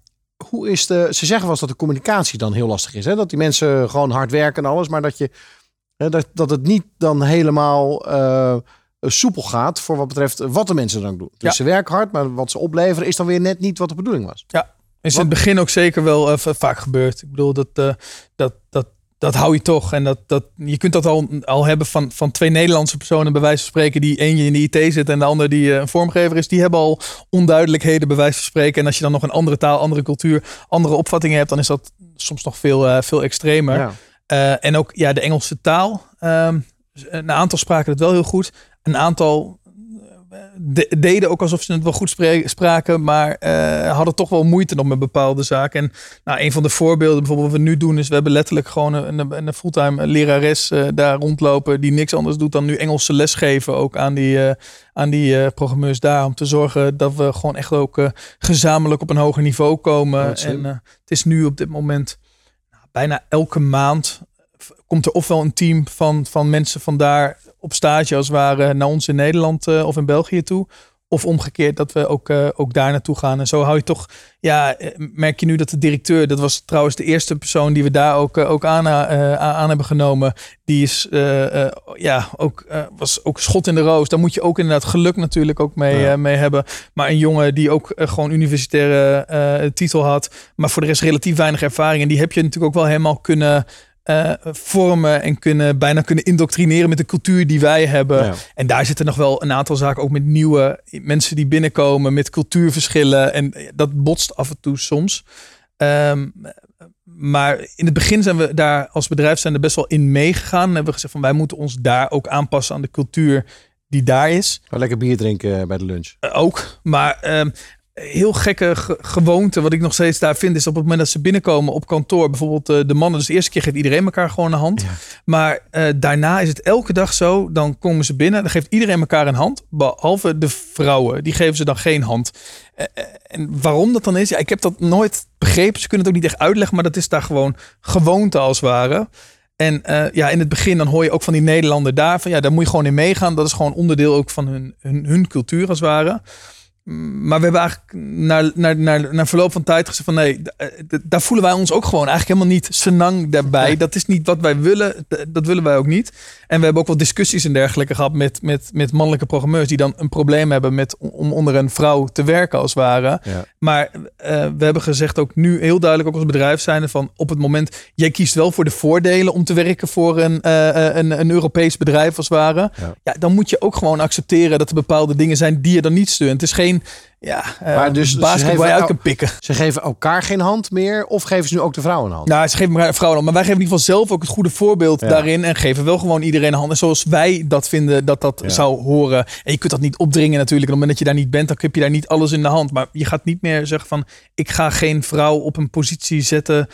B: hoe is de. Ze zeggen wel eens dat de communicatie dan heel lastig is. Hè? Dat die mensen gewoon hard werken en alles. Maar dat, je, hè, dat, dat het niet dan helemaal eh, soepel gaat. Voor wat betreft wat de mensen dan doen. Dus
C: Ja.
B: ze werken hard, maar wat ze opleveren is dan weer net niet wat de bedoeling was.
C: Is in het begin ook zeker wel eh, v- vaak gebeurd. Ik bedoel, dat, eh, dat, dat, dat hou je toch. En dat, dat, je kunt dat al, al hebben van, van twee Nederlandse personen, bij wijze van spreken, die eentje in de IT zit en de ander die eh, een vormgever is. Die hebben al onduidelijkheden, bij wijze van spreken. En als je dan nog een andere taal, andere cultuur, andere opvattingen hebt, dan is dat soms nog veel, eh, veel extremer.
B: Ja.
C: Eh, en ook ja, de Engelse taal. Ehm, een aantal spraken het wel heel goed. Een aantal de- deden ook alsof ze het wel goed spraken, maar eh, hadden toch wel moeite nog met bepaalde zaken. En nou, een van de voorbeelden bijvoorbeeld wat we nu doen is, we hebben letterlijk gewoon een, een, een fulltime lerares eh, daar rondlopen die niks anders doet dan nu Engelse les geven ook aan die, eh, aan die programmeurs daar. Om te zorgen dat we gewoon echt ook gezamenlijk op een hoger niveau komen. En het is nu op dit moment nou, bijna elke maand komt er ofwel een team van, van mensen vandaar op stage als het ware naar ons in Nederland eh, of in België toe. Of omgekeerd, dat we ook, eh, ook daar naartoe gaan. En zo hou je toch, ja, eh, merk je nu dat de directeur, dat was trouwens de eerste persoon die we daar ook, ook aan, aan hebben genomen. Die is, ja, ook, was ook schot in de roos. Daar moet je ook inderdaad geluk natuurlijk ook mee,
B: Ja.
C: mee hebben. Maar een jongen die ook gewoon universitaire titel had, maar voor de rest relatief weinig ervaring. En die heb je natuurlijk ook wel helemaal kunnen eh, vormen en kunnen, bijna kunnen indoctrineren met de cultuur die wij hebben.
B: Ja.
C: En daar zitten nog wel een aantal zaken, ook met nieuwe mensen die binnenkomen, met cultuurverschillen. En dat botst af en toe soms. Ehm, maar in het begin zijn we daar als bedrijf zijn er best wel in meegegaan. En hebben we gezegd van wij moeten ons daar ook aanpassen aan de cultuur die daar is.
B: Lekker bier drinken eh, bij de lunch.
C: Eh, ook. Maar ehm, heel gekke ge- gewoonte, wat ik nog steeds daar vind, is op het moment dat ze binnenkomen op kantoor, bijvoorbeeld eh, de mannen, dus de eerste keer geeft iedereen elkaar gewoon een hand. Maar eh, daarna is het elke dag zo, dan komen ze binnen, dan geeft iedereen elkaar een hand, behalve de vrouwen, die geven ze dan geen hand. Eh, en waarom dat dan is, ja, ik heb dat nooit begrepen. Ze kunnen het ook niet echt uitleggen, maar dat is daar gewoon gewoonte als het ware. En ja, in het begin dan hoor je ook van die Nederlander daar van ja, daar moet je gewoon in meegaan. Dat is gewoon onderdeel ook van hun, hun, hun cultuur als het ware. Maar we hebben eigenlijk naar, naar, naar, naar verloop van tijd gezegd van nee, eh, daar voelen wij ons ook gewoon eigenlijk helemaal niet senang daarbij. Dat is niet wat wij willen. Dat willen wij ook niet. En we hebben ook wel discussies en dergelijke gehad met, met, met mannelijke programmeurs die dan een probleem hebben met om onder een vrouw te werken als het ware.
B: Ja.
C: Maar eh, we hebben gezegd ook nu heel duidelijk ook als bedrijf zijn van op het moment jij kiest wel voor de voordelen om te werken voor een, eh, eh, een, een Europees bedrijf als het ware.
B: Ja.
C: Ja. dan moet je ook gewoon accepteren dat er bepaalde dingen zijn die je dan niet steunt. Het is geen ja, eh
B: Maar dus ze
C: basket waar je
B: geven
C: uit kan pikken.
B: Ze geven elkaar geen hand meer of geven ze nu ook de vrouw een hand?
C: Nou, ze geven elkaar vrouwen, maar wij geven in ieder geval zelf ook het goede voorbeeld
B: Ja.
C: daarin. En geven wel gewoon iedereen een hand. En zoals wij dat vinden dat dat
B: Ja.
C: zou horen. En je kunt dat niet opdringen natuurlijk. En op het moment dat je daar niet bent, dan heb je daar niet alles in de hand. Maar je gaat niet meer zeggen van, ik ga geen vrouw op een positie zetten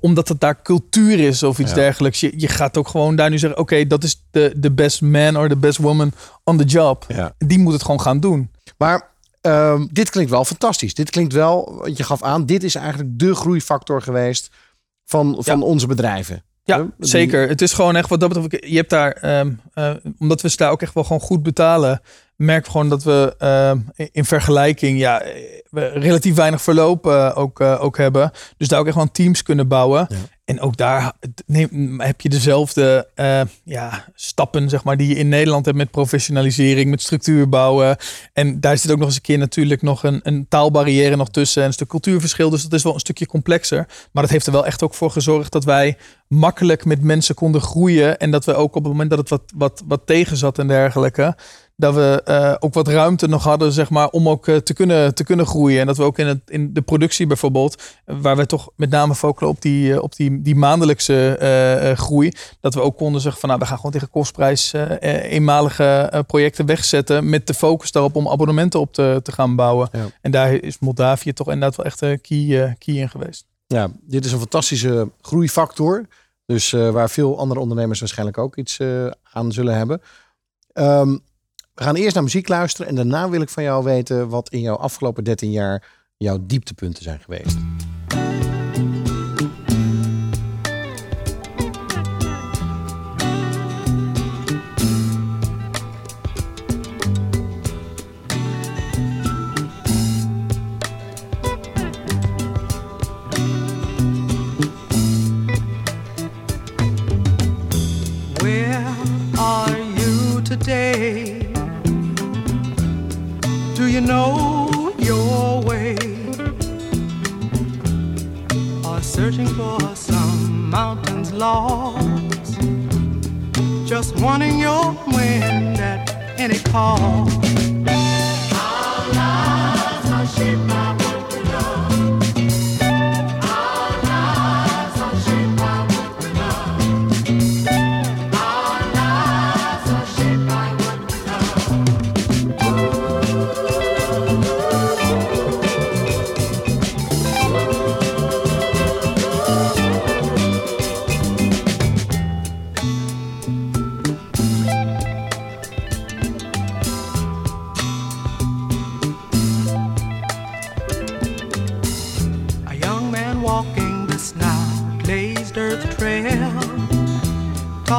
C: omdat het daar cultuur is of iets
B: Ja.
C: dergelijks. Je, je gaat ook gewoon daar nu zeggen, oké, dat is de, de best man or the best woman on the job. Die moet het gewoon gaan doen.
B: Maar ehm, dit klinkt wel fantastisch. Dit klinkt wel, want je gaf aan, dit is eigenlijk de groeifactor geweest van, van onze bedrijven.
C: Ja?
B: Die-
C: zeker. Het is gewoon echt wat dat betreft. Je hebt daar, ehm, eh, omdat we ze daar ook echt wel gewoon goed betalen, merk gewoon dat we ehm, in- in vergelijking ja, eh, we relatief weinig verloop eh, ook, eh, ook hebben. Dus daar ook echt gewoon teams kunnen bouwen.
B: Ja.
C: En ook daar neem, heb je dezelfde ja, stappen, zeg maar, die je in Nederland hebt met professionalisering, met structuur bouwen. En daar zit ook nog eens een keer natuurlijk nog een, een taalbarrière nog tussen en een stuk cultuurverschil. Dus dat is wel een stukje complexer. Maar dat heeft er wel echt ook voor gezorgd dat wij makkelijk met mensen konden groeien. En dat we ook op het moment dat het wat, wat, wat tegen zat en dergelijke. Dat we eh, ook wat ruimte nog hadden, zeg maar, om ook eh, te, kunnen, te kunnen groeien. En dat we ook in, het, in de productie bijvoorbeeld, waar we toch met name focussen op die, eh, op die, die maandelijkse groei. Dat we ook konden zeggen van nou, we gaan gewoon tegen kostprijs eenmalige projecten wegzetten. Met de focus daarop om abonnementen op te, te gaan bouwen.
B: Ja.
C: En daar is Moldavië toch inderdaad wel echt een key, key in geweest.
B: Ja, dit is een fantastische groeifactor. Dus waar veel andere ondernemers waarschijnlijk ook iets aan zullen hebben. Ehm, we gaan eerst naar muziek luisteren. En daarna wil ik van jou weten wat in jouw afgelopen 13 jaar jouw dieptepunten zijn geweest.
H: Know your way? Or searching for some mountains lost? Just wanting your wind at any call.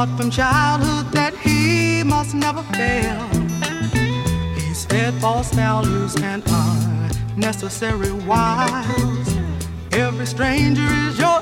H: taught from childhood that he must never fail. He's fed false values and unnecessary wiles. Every stranger is your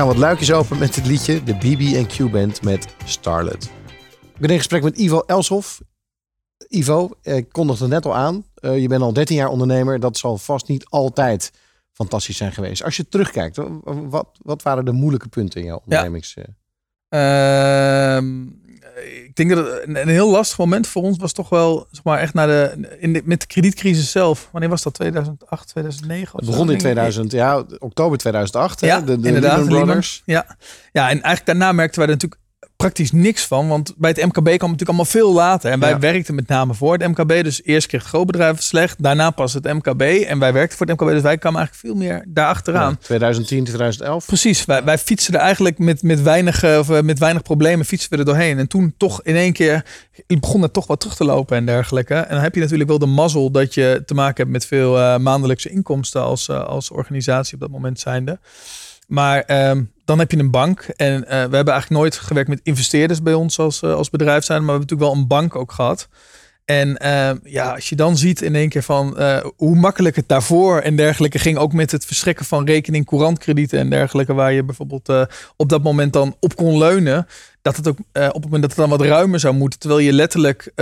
B: Gaan wat luikjes open met het liedje de BB&Q Band met Starlet. Ik ben in gesprek met Ivo Elshoff. Ivo, ik kondigde het net al aan. Eh, je bent al 13 jaar ondernemer. Dat zal vast niet altijd fantastisch zijn geweest. Als je terugkijkt, wa- wat, wat waren de moeilijke punten in jouw ondernemings... eh,
C: Ehm, ik denk dat het een, een heel lastig moment voor ons was toch wel, zeg maar, echt naar de, in de, met de kredietcrisis zelf. Wanneer was dat? 2008, 2009? of
B: Het begon in
C: denk ik.
B: 2000, ja, oktober 2008.
C: Ja,
B: hè? De, de
C: inderdaad.
B: Lehman
C: Lehman.
B: Brothers.
C: Ja. ja, en eigenlijk daarna merkten wij natuurlijk praktisch niks van. Want bij het MKB kwam het natuurlijk allemaal veel later. En wij
B: Ja.
C: werkten met name voor het MKB. Dus eerst kreeg het grootbedrijf slecht. Daarna pas het MKB. En wij werkten voor het MKB. Dus wij kwamen eigenlijk veel meer daarachteraan.
B: Ja, 2010, 2011.
C: Precies, wij, wij fietsen er eigenlijk met, met, weinig, eh, of, eh, met weinig problemen fietsen we er doorheen. En toen toch in één keer begon het toch wat terug te lopen en dergelijke. En dan heb je natuurlijk wel de mazzel dat je te maken hebt met veel eh, maandelijkse inkomsten als, als organisatie op dat moment zijnde. Maar ehm, dan heb je een bank. En eh, we hebben eigenlijk nooit gewerkt met investeerders bij ons als, eh, als bedrijf zijn. Maar we hebben natuurlijk wel een bank ook gehad. En ehm, ja, als je dan ziet in één keer van eh, hoe makkelijk het daarvoor en dergelijke ging, ook met het verstrekken van rekening, courantkredieten en dergelijke, waar je bijvoorbeeld op dat moment dan op kon leunen, dat het ook op het moment dat het dan wat ruimer zou moeten, terwijl je letterlijk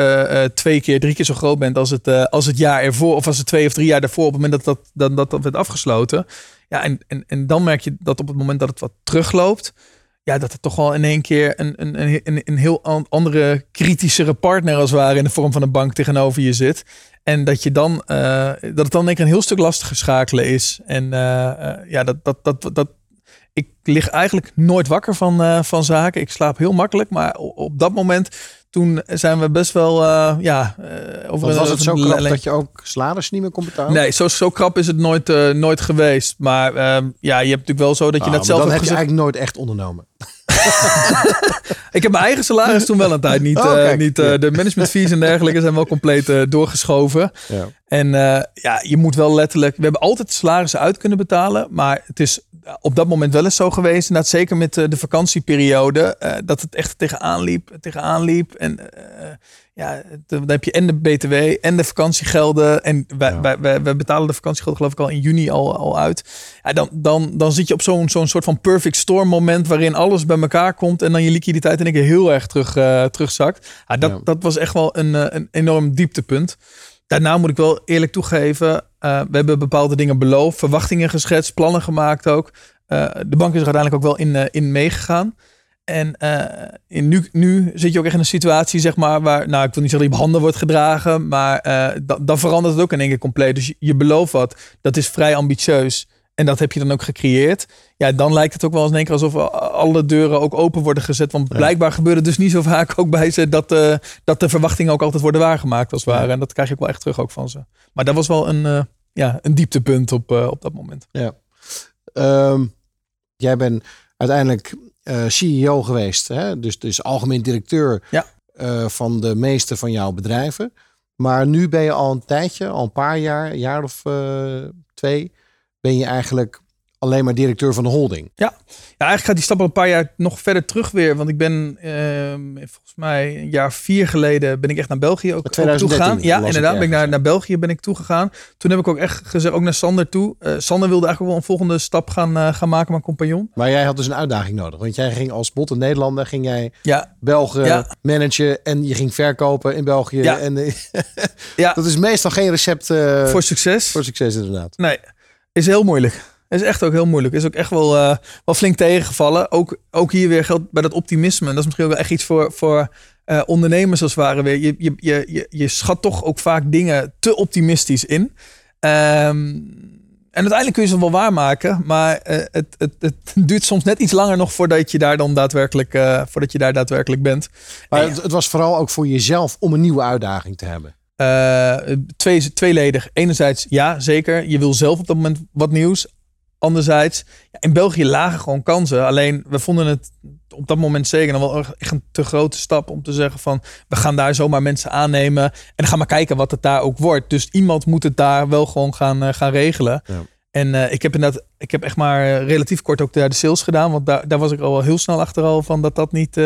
C: twee keer, drie keer zo groot bent als het, als het jaar ervoor, of als het twee of drie jaar daarvoor, op het moment dat, dat, dat, dat werd afgesloten. Ja, en, en, en dan merk je dat op het moment dat het wat terugloopt, ja, dat het toch wel in één keer een, een, een, een, heel an- andere, kritischere partner als het ware in de vorm van een bank tegenover je zit. En dat je dan, eh, dat het dan een heel stuk lastiger schakelen is. En eh, eh, ja, dat, dat, dat, dat, ik lig eigenlijk nooit wakker van, van zaken. Ik slaap heel makkelijk, maar op dat moment, toen zijn we best wel, eh, ja, eh, over
B: was het zo krap dat je ook salaris niet meer kon betalen?
C: Nee, zo, zo krap is het nooit, eh, nooit geweest. Maar ehm, ja, je hebt natuurlijk wel zo dat je
B: Ah,
C: net zelf hebt
B: heb je
C: gezegd.
B: eigenlijk nooit echt ondernomen.
C: Ik heb mijn eigen salaris toen wel een tijd niet.
B: Oh,
C: eh, niet eh, de management fees en dergelijke zijn wel compleet eh, doorgeschoven.
B: Ja.
C: En ja, je moet wel letterlijk. We hebben altijd salarissen uit kunnen betalen. Maar het is op dat moment wel eens zo geweest. Inderdaad, zeker met de vakantieperiode. dat het echt tegenaan liep. Tegenaan liep. En ja, het- dan heb je en de BTW en de vakantiegelden. En wij,
B: Ja.
C: wij, wij, wij betalen de vakantiegelden geloof ik al in juni al, al uit. Ja, dan, dan, dan zit je op zo'n zo'n soort van perfect storm moment. Waarin alles bij elkaar komt. En dan je liquiditeit in één keer heel erg terug, eh, terugzakt. Ja, dat,
B: Ja.
C: dat was echt wel een, eh, een enorm dieptepunt. Daarna moet ik wel eerlijk toegeven, eh, we hebben bepaalde dingen beloofd, verwachtingen geschetst, plannen gemaakt ook. Eh, de bank is er uiteindelijk ook wel in, eh, in meegegaan. En eh, in nu, nu zit je ook echt in een situatie, zeg maar, waar, nou, ik wil niet zeggen dat je op handen wordt gedragen, maar eh, da- dan verandert het ook in één keer compleet. Dus je, je belooft wat, dat is vrij ambitieus. En dat heb je dan ook gecreëerd. Ja, dan lijkt het ook wel eens in één keer alsof alle deuren ook open worden gezet. Want blijkbaar gebeurt het dus niet zo vaak ook bij ze dat, eh, dat de verwachtingen ook altijd worden waargemaakt als het ware. En dat krijg je ook wel echt terug ook van ze. Maar dat was wel een, eh, ja, een dieptepunt op, eh, op dat moment.
B: Ehm, jij bent uiteindelijk eh, CEO geweest, hè? Dus, dus algemeen directeur
C: Ja.
B: eh, van de meeste van jouw bedrijven. Maar nu ben je al een tijdje, al een paar jaar, een jaar of eh, twee, ben je eigenlijk alleen maar directeur van de holding.
C: Ja, eigenlijk gaat die stap al een paar jaar nog verder terug weer. Want ik ben ehm, volgens mij een jaar vier geleden ben ik echt naar België ook, ook
B: 2013
C: toegegaan. Ja, inderdaad. Ben ik naar, naar België ben ik toegegaan. Toen heb ik ook echt gezegd, ook naar Sander toe. Eh, Sander wilde eigenlijk wel een volgende stap gaan, eh, gaan maken, mijn compagnon.
B: Maar jij had dus een uitdaging nodig. Want jij ging als botte Nederlander, ging jij
C: Ja,
B: Belgen
C: Ja.
B: managen en je ging verkopen in België.
C: Ja.
B: En, eh,
C: Ja.
B: Dat is meestal geen recept
C: voor succes.
B: voor succes inderdaad.
C: Nee, is heel moeilijk. Is echt ook heel moeilijk. Is ook echt wel, eh, wel flink tegengevallen. Ook, ook hier weer geldt bij dat optimisme. En dat is misschien ook wel echt iets voor, voor eh, ondernemers als het ware weer. Je, je, je, je, schat toch ook vaak dingen te optimistisch in. Ehm, en uiteindelijk kun je ze wel waarmaken. Maar eh, het, het, het duurt soms net iets langer nog voordat je daar dan daadwerkelijk, voordat je daar daadwerkelijk bent.
B: Maar het, het was vooral ook voor jezelf om een nieuwe uitdaging te hebben.
C: Eh, twee, tweeledig. Enerzijds, ja, zeker. Je wil zelf op dat moment wat nieuws. Anderzijds, in België lagen gewoon kansen. Alleen, we vonden het op dat moment zeker nog wel echt een te grote stap om te zeggen van... we gaan daar zomaar mensen aannemen en gaan maar kijken wat het daar ook wordt. Dus iemand moet het daar wel gewoon gaan, eh, gaan regelen.
B: Ja.
C: En eh, ik heb inderdaad, ik heb echt maar eh, relatief kort ook daar de sales gedaan. Want daar, daar was ik al wel heel snel achter al van dat dat niet,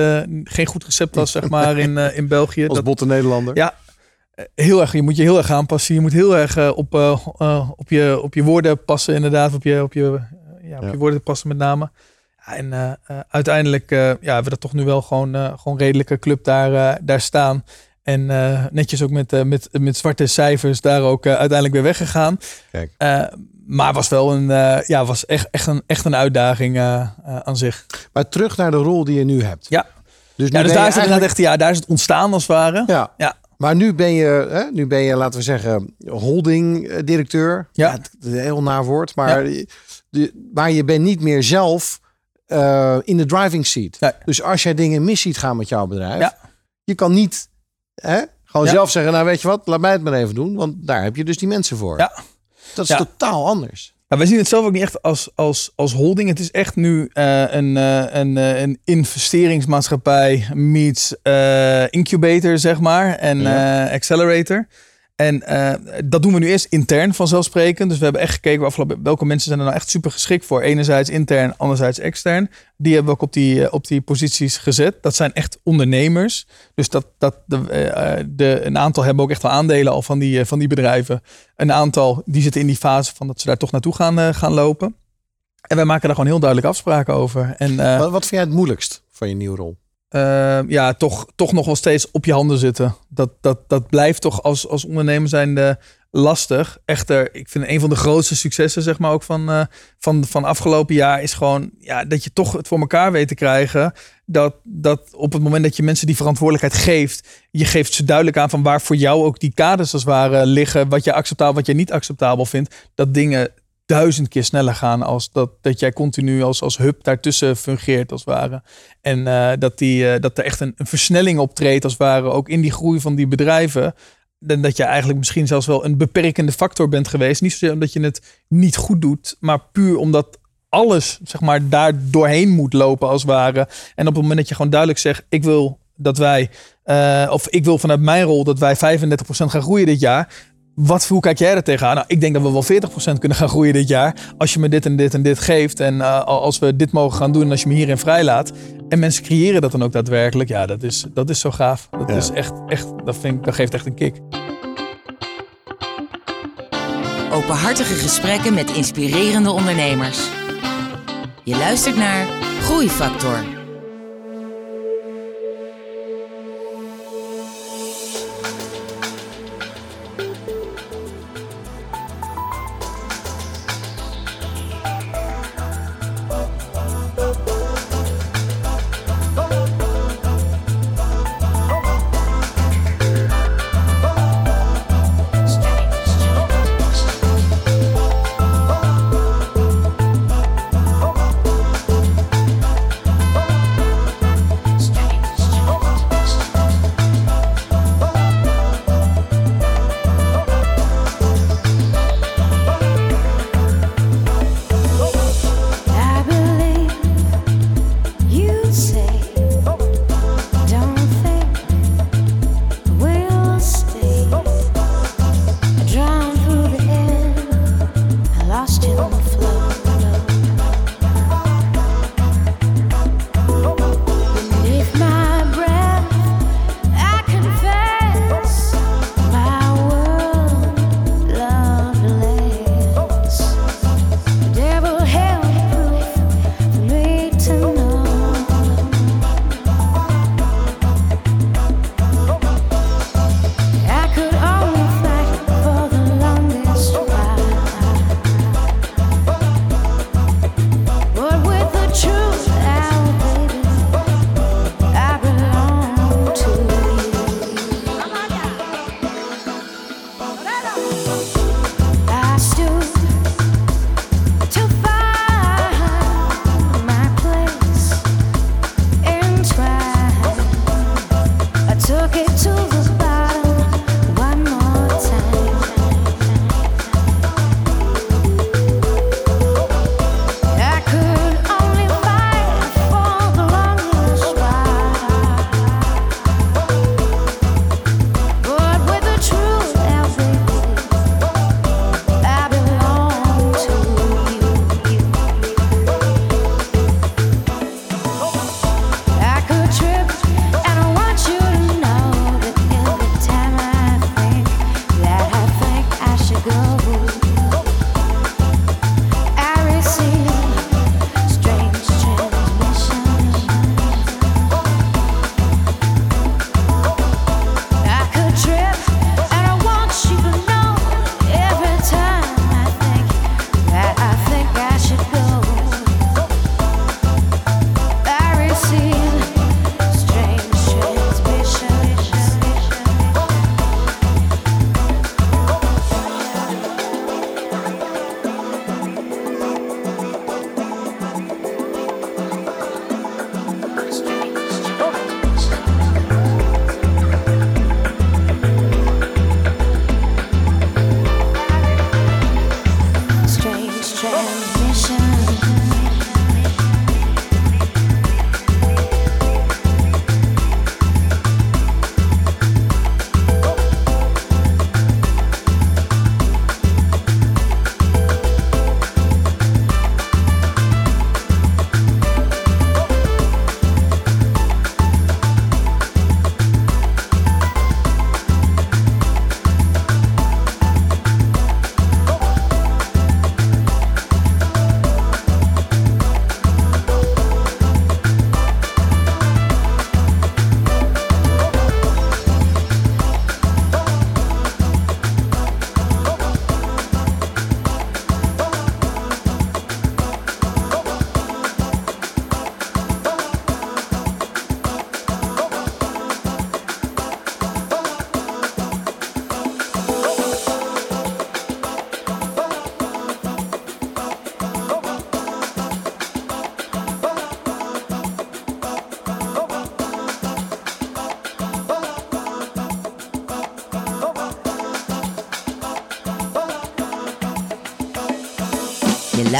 C: geen goed recept was, zeg maar, in, in België.
B: Als
C: Dat,
B: botte Nederlander.
C: ja, heel erg. Je moet je heel erg aanpassen. Je moet heel erg eh, op, eh, eh, op, je, op je woorden passen, inderdaad. Op je, op je, eh, ja, op je woorden passen met name. En eh, eh, uiteindelijk eh, ja, hebben we dat toch nu wel gewoon, eh, gewoon redelijke club daar, eh, daar staan. En eh, netjes ook met, eh, met, met zwarte cijfers daar ook eh, uiteindelijk weer weggegaan.
B: Kijk.
C: Eh, maar was wel een, eh, ja, was echt, echt, een, echt een uitdaging eh, eh, aan zich.
B: Maar terug naar de rol die je nu hebt.
C: Ja.
B: Dus,
C: Ja, dus daar is, het
B: eigenlijk-
C: echt, ja, daar is het ontstaan als het ware.
B: Ja.
C: Ja.
B: Maar nu ben je, hè, nu ben je, laten we zeggen, holding-directeur.
C: Ja.
B: het is een heel naar woord. Maar, de, maar je bent niet meer zelf eh, in de driving seat.
C: Nee.
B: Dus als jij dingen mis ziet gaan met jouw bedrijf,
C: Ja.
B: je kan niet hè, gewoon
C: Ja.
B: zelf zeggen, nou weet je wat, laat mij het maar even doen. Want daar heb je dus die mensen voor.
C: Ja.
B: Dat is
C: Ja.
B: totaal anders.
C: Ja, wij zien het zelf ook niet echt als, als, als holding. Het is echt nu eh, een, eh, een, eh, een investeringsmaatschappij meets incubator, zeg maar, en
B: Ja.
C: accelerator. En eh, dat doen we nu eerst intern vanzelfsprekend. Dus we hebben echt gekeken welke mensen zijn er nou echt super geschikt voor. Enerzijds intern, anderzijds extern. Die hebben we ook op die, eh, op die posities gezet. Dat zijn echt ondernemers. Dus dat, dat de, eh, een aantal hebben ook echt wel aandelen al van die, van die bedrijven. Een aantal die zitten in die fase van dat ze daar toch naartoe gaan, gaan lopen. En wij maken daar gewoon heel duidelijk afspraken over. En
B: wat vind jij het moeilijkst van je nieuwe rol?
C: Eh, ja, toch, toch nog wel steeds op je handen zitten. Dat, dat, dat blijft toch als, als ondernemer zijnde lastig. Echter, ik vind een van de grootste successen, zeg maar, ook van, eh, van, van afgelopen jaar, is gewoon ja, dat je toch het voor elkaar weet te krijgen. Dat, dat op het moment dat je mensen die verantwoordelijkheid geeft, je geeft ze duidelijk aan van waar voor jou ook die kaders als het ware liggen, wat je acceptabel, wat je niet acceptabel vindt, dat dingen duizend keer sneller gaan als dat, dat jij continu als, als hub daartussen fungeert als het ware. En eh, dat, die, eh, dat er echt een, versnelling optreedt als het ware ook in die groei van die bedrijven. En dat je eigenlijk misschien zelfs wel een beperkende factor bent geweest. Niet zozeer omdat je het niet goed doet, maar puur omdat alles zeg maar daar doorheen moet lopen als het ware. En op het moment dat je gewoon duidelijk zegt, ik wil dat wij, eh, of ik wil vanuit mijn rol dat wij 35% gaan groeien dit jaar. Wat, hoe kijk jij er tegenaan? Nou, ik denk dat we wel 40% kunnen gaan groeien dit jaar. Als je me dit en dit en dit geeft. En eh, als we dit mogen gaan doen. En als je me hierin vrijlaat. En mensen creëren dat dan ook daadwerkelijk. Ja, dat is, dat is zo gaaf. Dat
B: Ja.
C: is echt, echt dat, vind ik, dat geeft echt een kick.
A: Openhartige gesprekken met inspirerende ondernemers. Je luistert naar Groeifactor.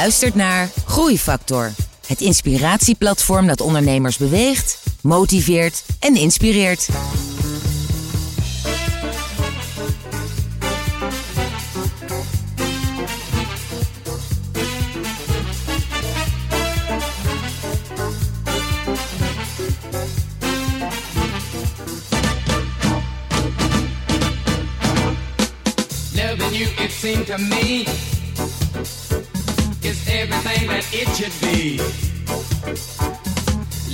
A: Luistert naar Groeifactor. Het inspiratieplatform dat ondernemers beweegt, motiveert en inspireert.
I: You, to me, is everything that it should be.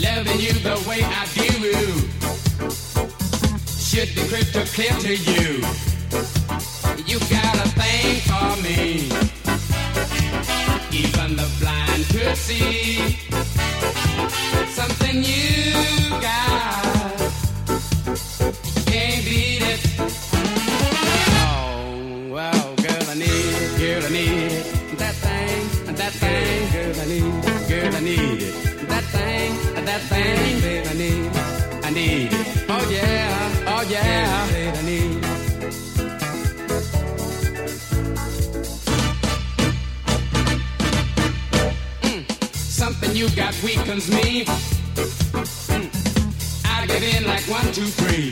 I: Loving you the way I do should be crystal clear to you. You got a thing for me, even the blind could see. Something you got, you got weakens me. I give in like one, two, three.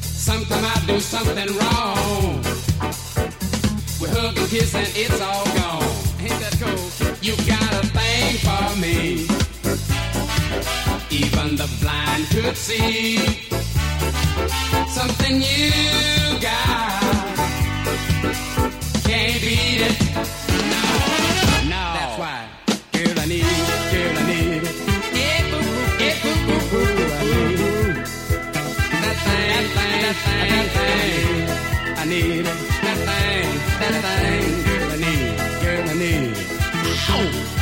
I: Sometimes I do something wrong. We hug and kiss and it's all gone. Ain't that cool? You got a thing for me. Even the blind could see. Something you got. That thing, thing. I need. That thing, that thing. Girl, I need. Girl, I need. Ow!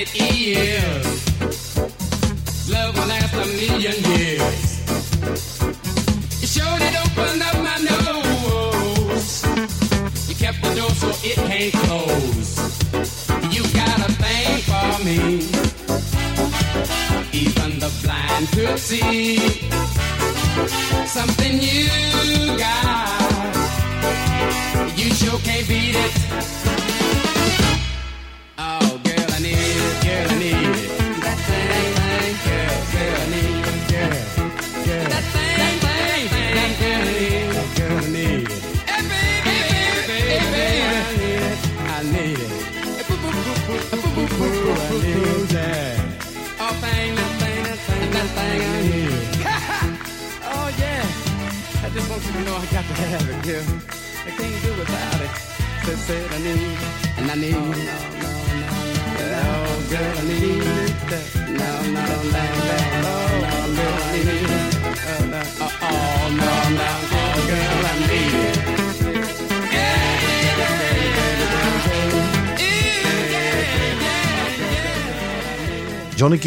I: it is.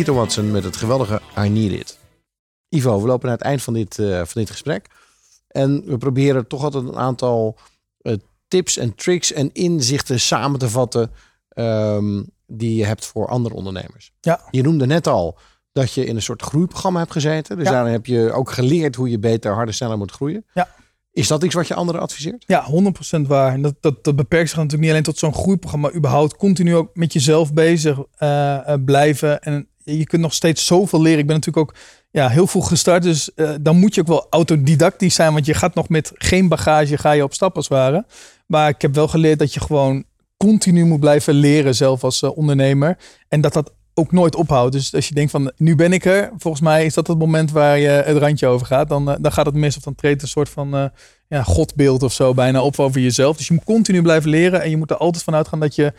B: Keto Watson met het geweldige I Need It. Ivo, we lopen naar het eind van dit, eh, van dit gesprek. En we proberen toch altijd een aantal eh, tips en tricks en inzichten samen te vatten. ehm, die je hebt voor andere ondernemers.
C: Ja.
B: Je noemde net al dat je in een soort groeiprogramma hebt gezeten. Dus
C: Ja.
B: daarin heb je ook geleerd hoe je beter, harder, sneller moet groeien.
C: Ja.
B: Is dat iets wat je anderen adviseert?
C: Ja, 100% waar. En dat, dat, dat beperkt zich natuurlijk niet alleen tot zo'n groeiprogramma, maar überhaupt continu ook met jezelf bezig eh, blijven. En je kunt nog steeds zoveel leren. Ik ben natuurlijk ook ja, heel vroeg gestart, dus eh, dan moet je ook wel autodidactisch zijn, want je gaat nog met geen bagage, ga je op stap als ware. Maar ik heb wel geleerd dat je gewoon continu moet blijven leren, zelf als eh, ondernemer. En dat dat ook nooit ophoudt. Dus als je denkt van, nu ben ik er. Volgens mij is dat het moment waar je het randje over gaat. Dan, eh, dan gaat het mis of dan treedt een soort van ja, godbeeld of zo bijna op over jezelf. Dus je moet continu blijven leren. En je moet er altijd van uitgaan dat je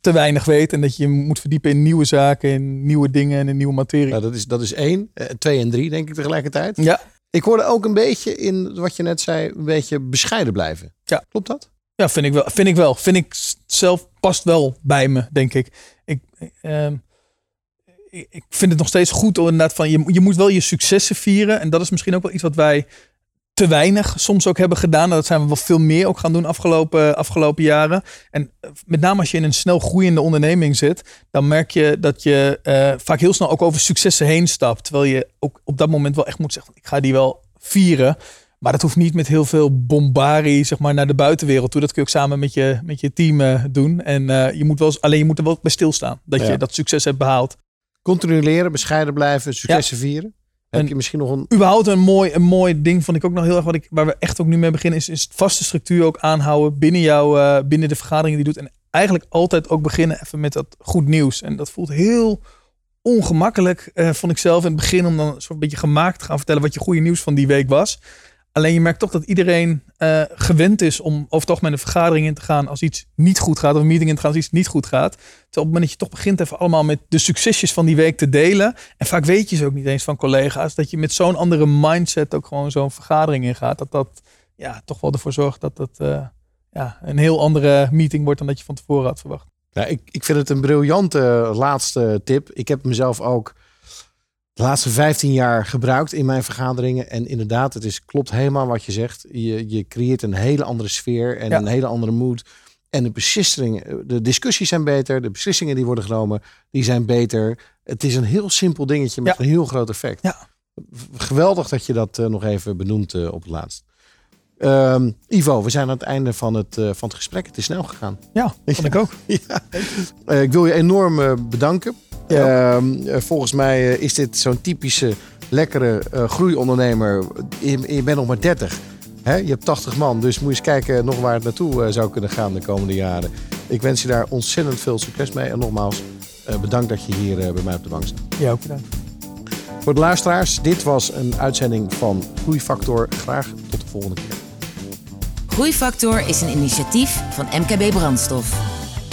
C: te weinig weet. En dat je moet verdiepen in nieuwe zaken, in nieuwe dingen en in nieuwe materie.
B: Nou, dat, is, dat is één. Eh, twee en drie, denk ik tegelijkertijd.
C: Ja,
B: Ik hoorde ook een beetje in wat je net zei, een beetje bescheiden blijven.
C: Ja.
B: Klopt dat?
C: Ja, vind ik wel. Vind ik wel. Vind ik zelf past wel bij me, denk ik. Ik, ehm, ik, vind het nog steeds goed om inderdaad van je, je moet wel je successen vieren. En dat is misschien ook wel iets wat wij te weinig soms ook hebben gedaan. Dat zijn we wel veel meer ook gaan doen afgelopen, afgelopen jaren. En eh, met name als je in een snel groeiende onderneming zit, dan merk je dat je eh, vaak heel snel ook over successen heen stapt. Terwijl je ook op dat moment wel echt moet zeggen, ik ga die wel vieren. Maar dat hoeft niet met heel veel bombarie zeg maar, naar de buitenwereld toe. Dat kun je ook samen met je, met je team eh, doen. En je moet wel, eens- alleen je moet er wel bij stilstaan. Dat
B: Ja.
C: je dat succes hebt behaald.
B: Continu leren, bescheiden blijven, successen vieren. Heb
C: En-
B: je misschien nog een...
C: überhaupt een mooi, een mooi ding vond ik ook nog heel erg wat ik, waar we echt ook nu mee beginnen, is, is vaste structuur ook aanhouden binnen jou, eh, binnen de vergaderingen die je doet. En eigenlijk altijd ook beginnen even met dat goed nieuws. En dat voelt heel ongemakkelijk, eh, vond ik zelf in het begin, om dan een soort beetje gemaakt te gaan vertellen wat je goede nieuws van die week was. Alleen je merkt toch dat iedereen eh, gewend is om over het algemeen een vergadering in te gaan als iets niet goed gaat, of een meeting in te gaan als iets niet goed gaat. Terwijl op het moment dat je toch begint even allemaal met de succesjes van die week te delen. En vaak weet je ze ook niet eens van collega's. Dat je met zo'n andere mindset ook gewoon zo'n vergadering ingaat. Dat dat ja, toch wel ervoor zorgt dat het eh, ja, een heel andere meeting wordt dan dat je van tevoren had verwacht.
B: Ja, ik, ik vind het een briljante laatste tip. Ik heb mezelf ook de laatste 15 jaar gebruikt in mijn vergaderingen. En inderdaad, het is, klopt helemaal wat je zegt. Je, je creëert een hele andere sfeer en
C: Ja.
B: een hele andere mood. En de beslissingen, de discussies zijn beter. De beslissingen die worden genomen, die zijn beter. Het is een heel simpel dingetje met
C: Ja.
B: een heel groot effect.
C: Ja.
B: Geweldig dat je dat eh, nog even benoemt eh, op het laatst. Ehm, Ivo, we zijn aan het einde van het, eh, van het gesprek. Het is snel gegaan.
C: Ja, vond ik ook.
B: Ja. Ik wil je enorm bedanken.
C: Ja.
B: Ehm, eh, volgens mij eh, is dit zo'n typische lekkere eh, groeiondernemer. Je, je bent nog maar 30. Hè? Je hebt 80 man, dus moet je eens kijken nog waar het naartoe eh, zou kunnen gaan de komende jaren. Ik wens je daar ontzettend veel succes mee. En nogmaals, eh, bedankt dat je hier eh, bij mij op de bank staat.
C: Ja, ook bedankt.
B: Voor de luisteraars, dit was een uitzending van Groeifactor. Graag tot de volgende keer.
A: Groeifactor is een initiatief van MKB Brandstof.